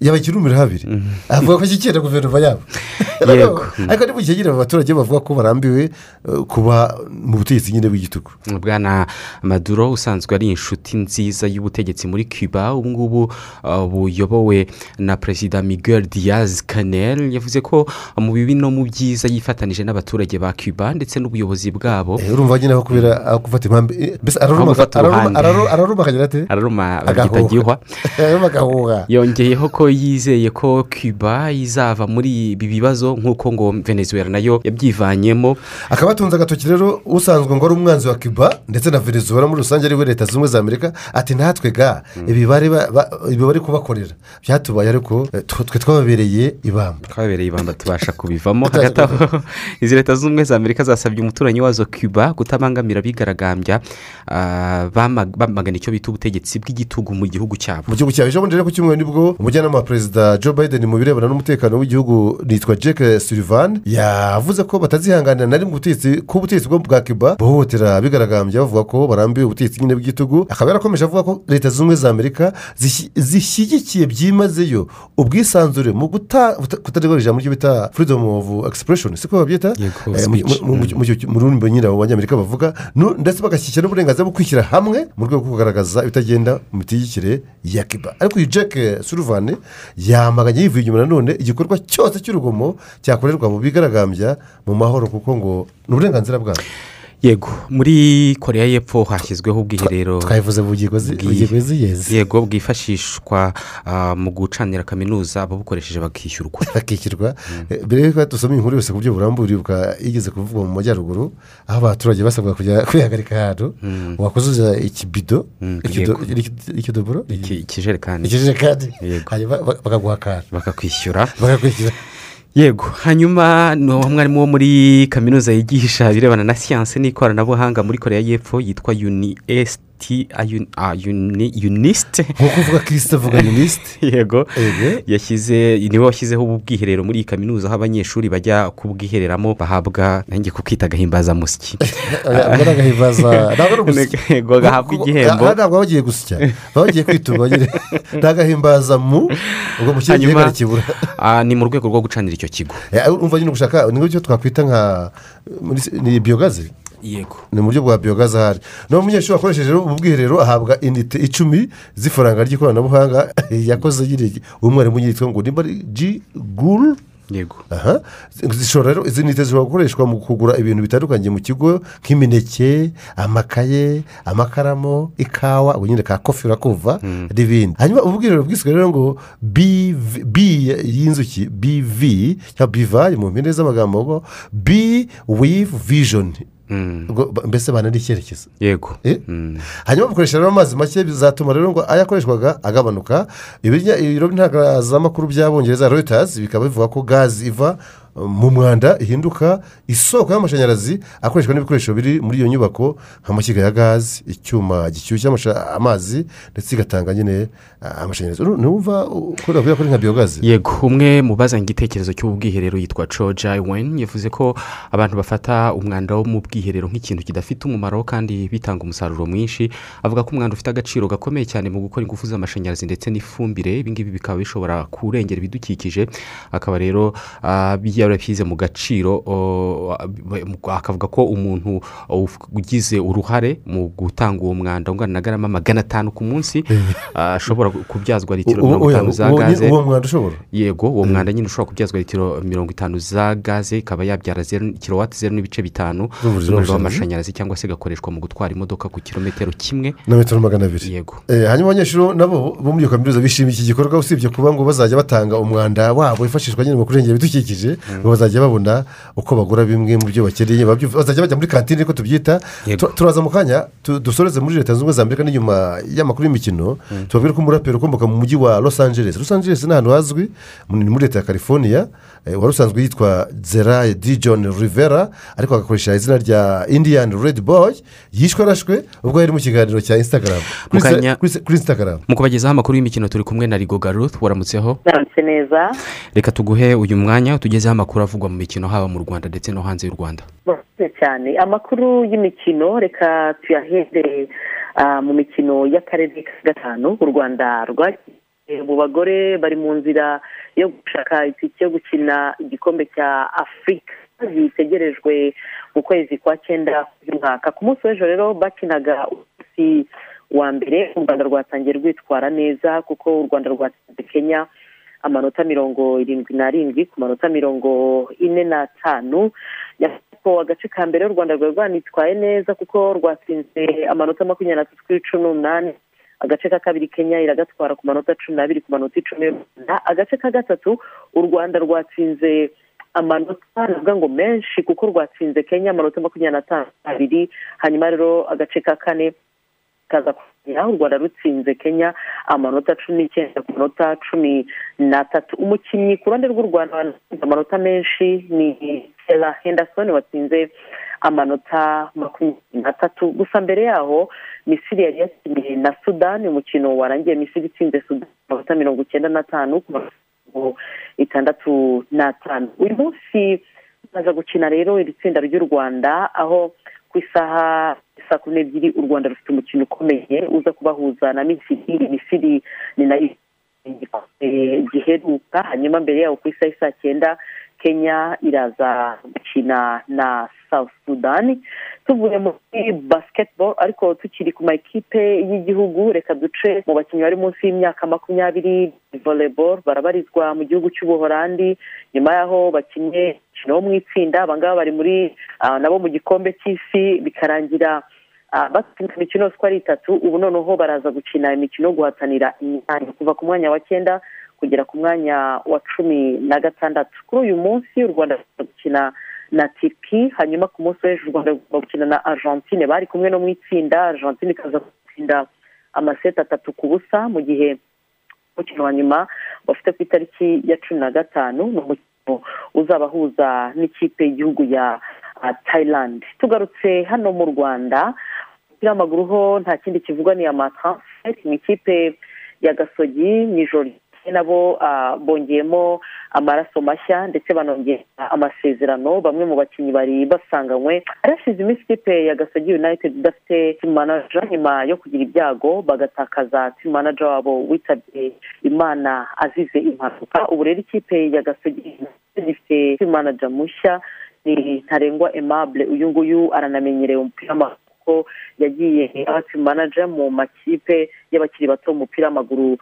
yabaye ikirumira habiri. Avuga ko ashyigikiye na guverinoma yabo? Ariko ntibukegere abo baturage bavuga ko barambiwe eh, kuba mu butegetsi nyine bw'igitugu. Bwana maduro usanzwe ari inshuti nziza y'ubutegetsi muri cuba ubu ngubu uh, buyobowe na perezida miguel diaz canel. Yavuze ko mu bibi no mu byiza yifatanije n'abaturage ba cuba ndetse n'ubuyobozi bwabo. Eh, urumva nyine aho kubera aho gufata impamvu eh, mbese araruma gufata araruma- uruhande. araruma- araruma akagira ate? Araruma Agahuha. babyita gihwa araruma agahuha. Yongeyeho ko yizeye ko cuba izava muri ibi bibazo nk'uko ngo venezuela na yo yabyivanyemo. Akaba atunze agatoki rero usanzwe ngo ari umwanzi wa cuba ndetse na venezuela muri rusange ari we leta zunze ubumwe za amerika ati natwe ga ibi bari ba- ba- ibi bari kubakorera. Byatubaye ariko eh, twe twababereye ibamba twabereye ibamba tubasha kubivamo. Hagati aho izi leta zunze ubumwe za amerika zasabye umuturanyi wazo cuba kutabangamira abigaragambya ah, bama- bamagana icyo bita ubutegetsi bw'igitugu mu gihugu cyabo. Mu gihugu cyawe ejo bundi rero ku cyumweru ni bwo umujyanama wa perezida joe biden mu birebana n'umutekano w'igihugu nitwa jake sullivan yavuze ko batazihanganira na rimwe ubutegetsi ko ubutegetsi bwo bwa cuba buhohotera abigaragambya bavuga ko barambiwe ubutegetsi nyine bw'igitugu. Akaba yarakomeje avuga ko leta zunze ubumwe za amerika zishyi- zishyigikiye byimazeyo ubwisanzure mu kutaregwa ijambo ryo bita freedom of expression. Siko babyita? Eh, mu- speech. mu- rurimi nyine abo banyamerika bavuga. Ndetse bagashyigikira n'uburenganzira bwo kwishyira hamwe mu rwego rwo kugaragaza ibitagenda mu mitegekere ya kiba ariko uyu jack sullivan yamaganye yivuye inyuma nanone igikorwa cyose cy'urugomo cyakorerwa mu bigaragambya mu mahoro kuko ngo ni uburenganzira bwabo yego muri korea y'epfo hashyizweho ubwiherero twabivuze mu ngingo zi- mu ngingo z'ingenzi yego bwifashishwa ah, mu gucanira kaminuza ababukoresheje bakishyurwa. Bakishyurwa. Eh, mbere y'uko dusoma inkuru yose ku buryo burambuye buka igeze kuvugwa mu majyaruguru aho abaturage basabwa kujya kwihagarika ahantu wakuzuza ikibido Iki- ikijerekani. Hanyuma ba- bakaguha akantu. Bakakwishyura. Bakakwishyura. yego hanyuma ni umwarimu wo muri kaminuza yigisha ibirebana na siyansi n'ikoranabuhanga muri korea y'epfo yitwa unisiti unisite nk'uko uvuga kirisite avuga unisite yego. Yego. yashyize ni we washyizeho ubu bwiherero muri iyi kaminuza aho abanyeshuri bajya kubwihereramo bahabwa nanjye kukita agahimbazamusyi ntabwo gahabwa igihembo. ntabwo bagiye gusya. Baba bagiye kwituma nyine. Ni agahimbaza mu ubwo mu kirere hanyuma kibura. ni mu rwego rwo gucanira icyo kigo. Urumva nyine gushaka ni cyo twakwita nka ni biyogazi yego. Ni mu buryo bwa biyogazi ahari niba umunyeshuri wakoresheje ubu bwiherero ahabwa inite icumi z'ifaranga ry'ikoranabuhanga yakoze nyine umwarimu yitwa ngo nimba ari ji guru yego. Aha. Zishobora rero izi nite zishobora gukoreshwa mu kugura ibintu bitandukanye mu kigo nk'imineke amakaye amakaramu ikawa ubu nyine ka kofi urakumva n'ibindi. Hanyuma ubwiherero bwiswe rero ngo BV b y'inzuki bv cyangwa bivayi mu mpine z'amagambo ngo b with vision. Ubwo ba- mbese bana n'icyerekezo yego. Eh? hanyuma bakoresha rero amazi make bizatuma rero ngo ayakoreshwaga agabanuka. Ibiro ntagazamakuru by'abongereza reuters bikaba bivuga ko gazi iva mu mwanda ihinduka isoko y'amashanyarazi akoreshwa n'ibikoresho biri muri iyo nyubako nk'amashyiga ya gazi icyuma gishyushya amazi ndetse igatanga nyine uh, amashanyarazi. Ntiwumva ukora kubera ko ari nka biyogazi yego umwe mu bazanye igitekerezo cy'ubu bwiherero yitwa cho jayiweni yavuze ko abantu bafata umwanda wo mu bwiherero nk'ikintu kidafite umumaro kandi bitanga umusaruro mwinshi. Avuga ko umwanda ufite agaciro gakomeye cyane mu gukora ingufu z'amashanyarazi ndetse n'ifumbire. Ibi ngibi bikaba bishobora kurengera ibidukikije. Akaba rero ah, yarabishyize mu gaciro akavuga ko umuntu ugize uruhare mu gutanga uwo mwanda. Ungana na garama magana atanu ku munsi ashobora kubyazwa litiro mirongo itanu za gaze. uwo mwanda ushobora? Yego uwo mwanda nyine ushobora kubyazwa litiro mirongo itanu za gaze ikaba yabyara zeru kilowati zeru n'ibice bitanu. Z'umuriro w'amashanyarazi. cyangwa se igakoreshwa mu gutwara imodoka ku kilometero kimwe. Na metero magana abiri. Yego. Eh, hanyuma abanyeshuri nabo bo muri iyo kaminuza bishimiye iki gikorwa usibye kuba ngo bazajya batanga umwanda wabo wifashishwa nyine mu kurengera ibidukikije. Ngo bazajya babona uko bagura bimwe mu byo bakeneye. Bazajya bajya muri kantine niko tubyita. Tu- turaza mu kanya tu- dusoreze muri leta zunze ubumwe za amerika n'inyuma y'amakuru y'imikino. Tubabwire ko umuraperi ukomoka mu mujyi wa los angeles. Los angeles ni ahantu hazwi ni muri leta ya california. Eh, wari usanzwe yitwa zeraye di john rivera ariko agakoresha izina rya indian red boy yishwe arashwe ubwo yari mu kiganiro cya instagram. Kuri instagram. Mu kubagezaho amakuru y'imikino turi kumwe na rigo garuth waramutseho? Reka tuguhe uyu mwanya utugezeho amakuru avugwa mu mikino haba mu rwanda ndetse no hanze y'u rwanda? Cyane. Amakuru y'imikino reka tuyahere ah, mu mikino y'akarere ka gatanu. U rwanda rwagiye mu bagore bari mu nzira yo gushaka itike yo gukina igikombe cya afurika gitegerejwe mu kwezi kwa cyenda mwaka ku munsi w'ejo rero bakinaga umunsi wa mbere. U rwanda rwatangiye rwitwara neza kuko u rwanda rwatsinze kenya amanota mirongo irindwi n'arindwi ku manota mirongo ine n'atanu. Ko agace ka mbere u rwanda rwari rwanitwaye neza kuko rwatsinze amanota makumyabiri n'atatu kuri cumi n'umunani. Agace ka kabiri kenya iragatwara ku manota cumi n'abiri ku manota icumi agace ka gatatu u rwanda rwatsinze amanota navuga ngo menshi kuko rwatsinze kenya amanota makumyabiri n'atanu abiri hanyuma rero agace ka kane kaza kugira u rwanda rutsinze kenya. Amanota cumi n'icyenda ku manota cumi n'atatu. Umukinnyi ku ruhande rw'u rwanda watsinze amanota menshi ni Stella henderson watsinze amanota makumyabiri n'atatu. Gusa mbere yaho misiri yari yakiniye na sudani umukino warangiye misiri itsinze sudani amanota mirongo icyenda n'atanu ku mirongo itandatu n'atanu. Uyu munsi baza gukina rero iri tsinda ry'u rwanda aho ku isaha saa kumi n'ebyiri u rwanda rufite umukino ukomeye uza kubahuza na misiri misiri ni na yo giheruka hanyuma mbere yaho ku isaha saa cyenda kenya iraza gukina na south sudan. Tuvuye muri basketball ariko tukiri ku makipe y'igihugu reka duce mu bakinnyi bari munsi y'imyaka makumyabiri volleyball barabarizwa mu gihugu cy'ubuhorandi. Nyuma y'aho bakinnye umukino wo mu itsinda abangaba bari muri ah, nabo mu gikombe cy'isi bikarangira ah, batsinze imikino uko ari itatu ubu noneho baraza gukina imikino guhatanira imyanya. Kuva ku mwanya wa cyenda kugera ku mwanya wa cumi na gatandatu. Kuri uyu munsi u rwanda rugomba gukina na tipi hanyuma ku munsi w'ejo u rwanda rugomba gukina na argentine. Bari kumwe no mu itsinda argentine ikaza gutsinda amaseti atatu ku busa mu gihe umukino wa nyuma bafite ku itariki ya cumi na gatanu ni umukino uzabahuza n'ikipe y'igihugu ya thailand. Tugarutse hano mu rwanda. Umupira w'amaguru ho nta kindi kivugwa ni amatransfer mu ikipe ya gasogi ijoro ryakeye nabo bongeyemo amaraso mashya ndetse banongera amasezerano. Bamwe mu bakinnyi bari basanganywe. Harashize iminsi ikipe ya gasogi united idafite manager nyuma yo kugira ibyago bagatakaza manager wabo witabye imana azize impanuka. Ubu rero ikipe ya gasogi ifite manager mushya. ni ntarengwa aimable uyu nguyu aranamenyerewe umupira w'amaguru yagiye aba manager mu makipe y'abakiri bato mu mupira w'amaguru.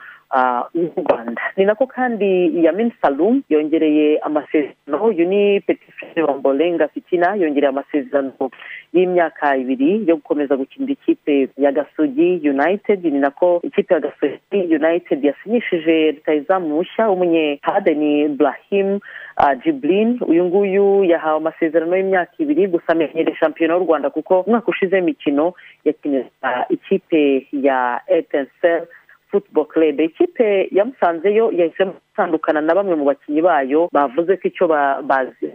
W'u rwanda ni nako kandi yamin salum yongereye amasezerano uyu ni petit frere wa mbolenga fitina yongereye amasezerano y'imyaka ibiri yo gukomeza gukinira ikipe ya gasogi united ni nako ikipe ya gasogi united yasinyishije rutayizamu mushya w'umunyehade ni brahim ah, jibril uyu nguyu yahawe amasezerano y'imyaka ibiri gusa amenyereye shampiyona y'u rwanda kuko umwaka ushize w'imikino yakinira ikipe ya etensel football club. Ikipe yamusanzeyo yahisemo gutandukana na bamwe mu bakinnyi bayo bavuze ko icyo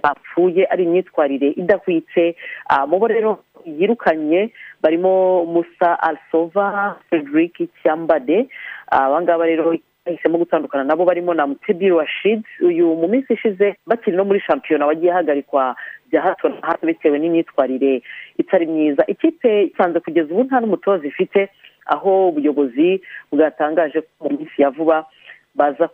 bapfuye ari imyitwarire idahwitse. Ah, mu bo rero yirukanye barimo musa alsova frederic cyambade Ah, abangaba rero yahisemo gutandukana nabo barimo na mutebi rashid. Uyu mu minsi ishize bakiri no muri shampiyona wagiye ahagarikwa bya hato na hato bitewe n'imyitwarire itari myiza. Ikipe isanze kugeza ubu nta n'umutoza ifite. Aho ubuyobozi bwatangaje ko mu minsi ya vuba baza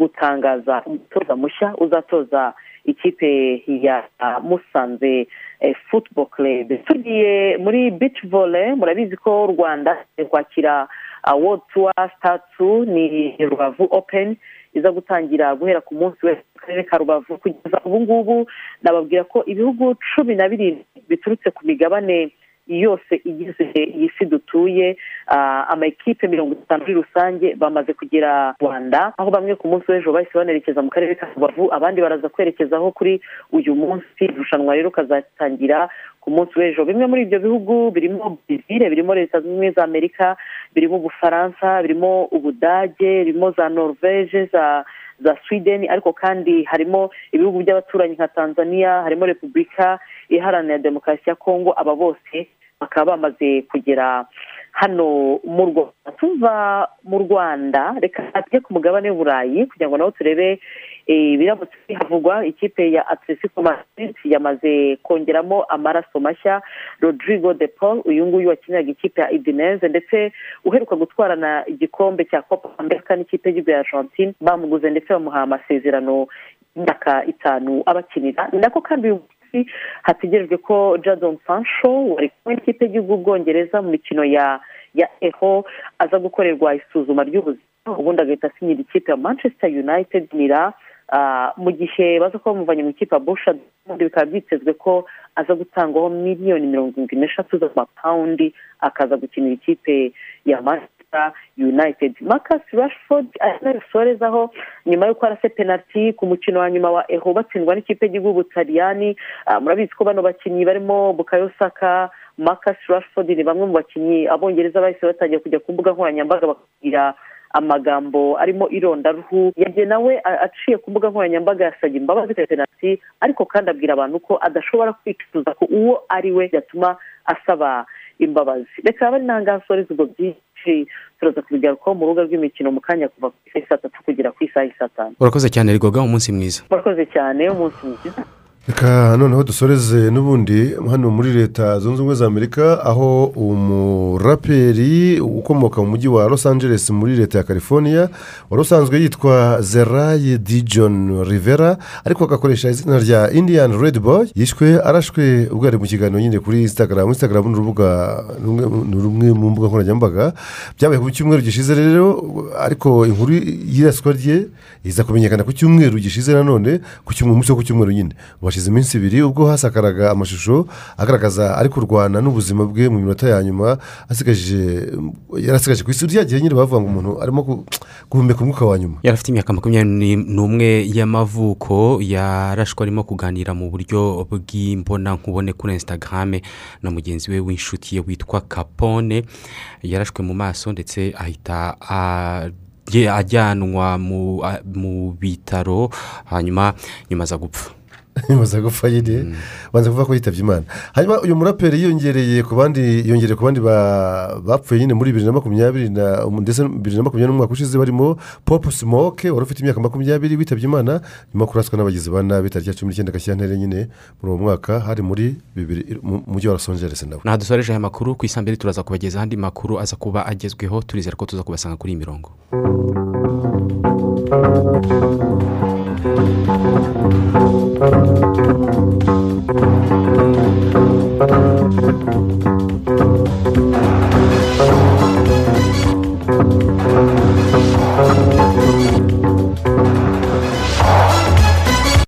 gutangaza umutoza mushya uzatoza ikipe ya musanze eh, football club. Tugiye muri beach volley murabizi ko u rwanda kwakira ah, world tour two ni rubavu open iza gutangira guhera ku munsi wese mu karere ka rubavu. Kugeza ubu ngubu nababwira ko ibihugu cumi na birindwi biturutse ku migabane yose igize iyi si dutuye ah, amakipe mirongo itanu muri rusange bamaze kugera rwanda aho bamwe ku munsi w'ejo bahise banerekeza mu karere ka rubavu abandi baraza kwerekezaho kuri uyu munsi. Irushanwa rero kazatangira ku munsi w'ejo. Bimwe muri ibyo bihugu birimo brezil birimo leta zunze ubumwe za amerika birimo ubufaransa birimo ubudage birimo za norvege za za sweden ariko kandi harimo ibihugu by'abaturanyi nka tanzania harimo repubulika iharanira demokarasi ya kongo aba bose bakaba bamaze kugera hano mu rwanda. Tuva mu rwanda reka tujye ku mugabane w'uburayi kugira ngo naho turebe eh, biramutse bihavugwa ikipe ya atletico madrid yamaze kongeramo amaraso mashya. Rodrigo de paul uyu nguyu wakiniraga ikipe ya idineze ndetse uheruka gutwarana igikombe cya copa america n'ikipe y'igihugu ya argentine bamuguze ndetse bamuha amasezerano y'imyaka itanu abakinira. Ni nako kandi uyu munsi hategerejwe ko jadon sancho wari kumwe n'ikipe y'igihugu mu mikino ya ya eho aza gukorerwa isuzuma ry'ubuzima. Ubundi agahita asinyira ikipe ya manchester united nira ah, mu gihe baza kuba bamuvanye mu ikipe ya busha ubundi bikaba byitezwe ko aza gutangwaho miliyoni mirongo irindwi n'eshatu z'amapawundi akaza gukinira ikipe ya manchester united. Marcus rashford ari na yo asorezaho nyuma y'uko arase penaliti ku mukino wa nyuma wa eho batsindwa n'ikipe y'igihugu butaliyani Ah, murabizi ko bano bakinnyi barimo bukayo saka marcus rashford ni bamwe mu bakinnyi abongereza bahise batangiye kujya ku mbuga nkoranyambaga bakabwira amagambo arimo irondaruhu yagiye nawe aciye ku mbuga nkoranyambaga yasabye imbabazi penaliti ariko kandi abwira abantu ko adashobora kwicuza ko uwo ari we yatuma asaba imbabazi. Reka bari ntangaha nsoreza ubwo byinshi. Turaza kubigarukaho mu rubuga rw'imikino mu kanya kuva ku isaha saa tatu kugera ku isaha y'i saa tanu urakoze cyane rigoga umunsi mwiza. Murakoze cyane umunsi mwiza. Reka noneho dusoreze n'ubundi hano muri leta zunze ubumwe za amerika aho umuraperi ukomoka mu mujyi wa los angeles muri leta ya california wari usanzwe yitwa zerayi dijon rivera ariko agakoresha izina rya indian red boy yishwe arashwe ubwo yari mu kiganiro nyine kuri instagram. Instagram ni urubuga ni rumwe mu mbuga nkoranyambaga. Byabaye ku cyumweru gishize rero ariko inkuru y'iraswa rye iza kumenyekana ku cyumweru gishize nanone ku cyumweru ku cyumweru nyine. Hashize iminsi ibiri ubwo hasakaraga amashusho agaragaza ari kurwana n'ubuzima bwe mu minota ya nyuma asigaje yarasigaje ku isi. Ryagiye nyine bavuga ngo umuntu arimo gu- guhumeka umwuka wa nyuma. Yari afite imyaka makumyabiri n'umwe y'amavuko yarashwe arimo kuganira mu buryo bw'imbonankubone kuri instagram na mugenzi we w'inshuti ye witwa kapone yarashwe mu maso ndetse ahita ajyanwa mu bitaro hanyuma nyuma aza gupfa. bimaze gupfa nyine. Banza kuvuga ko yitabye imana hanyuma uyu muraperi yiyongereye ku bandi yiyongereye ku bandi ba- bapfuye nyine muri bibiri na makumyabiri na ndetse bibiri na makumyabiri n'umwaka ushize barimo popu simoke wari ufite imyaka makumyabiri witabye imana nyuma kuraswa n'abagizi ba nabi tariki ya cumi n'icyenda gashyantare nyine muri uwo mwaka hari muri bibiri mu mujyi wa los angeles nawe. Nta dusoreje aya makuru ku isambere turaza kubagezaho andi makuru aza kuba agezweho turizera ko tuza kubasanga kuri iyi mirongo. Thank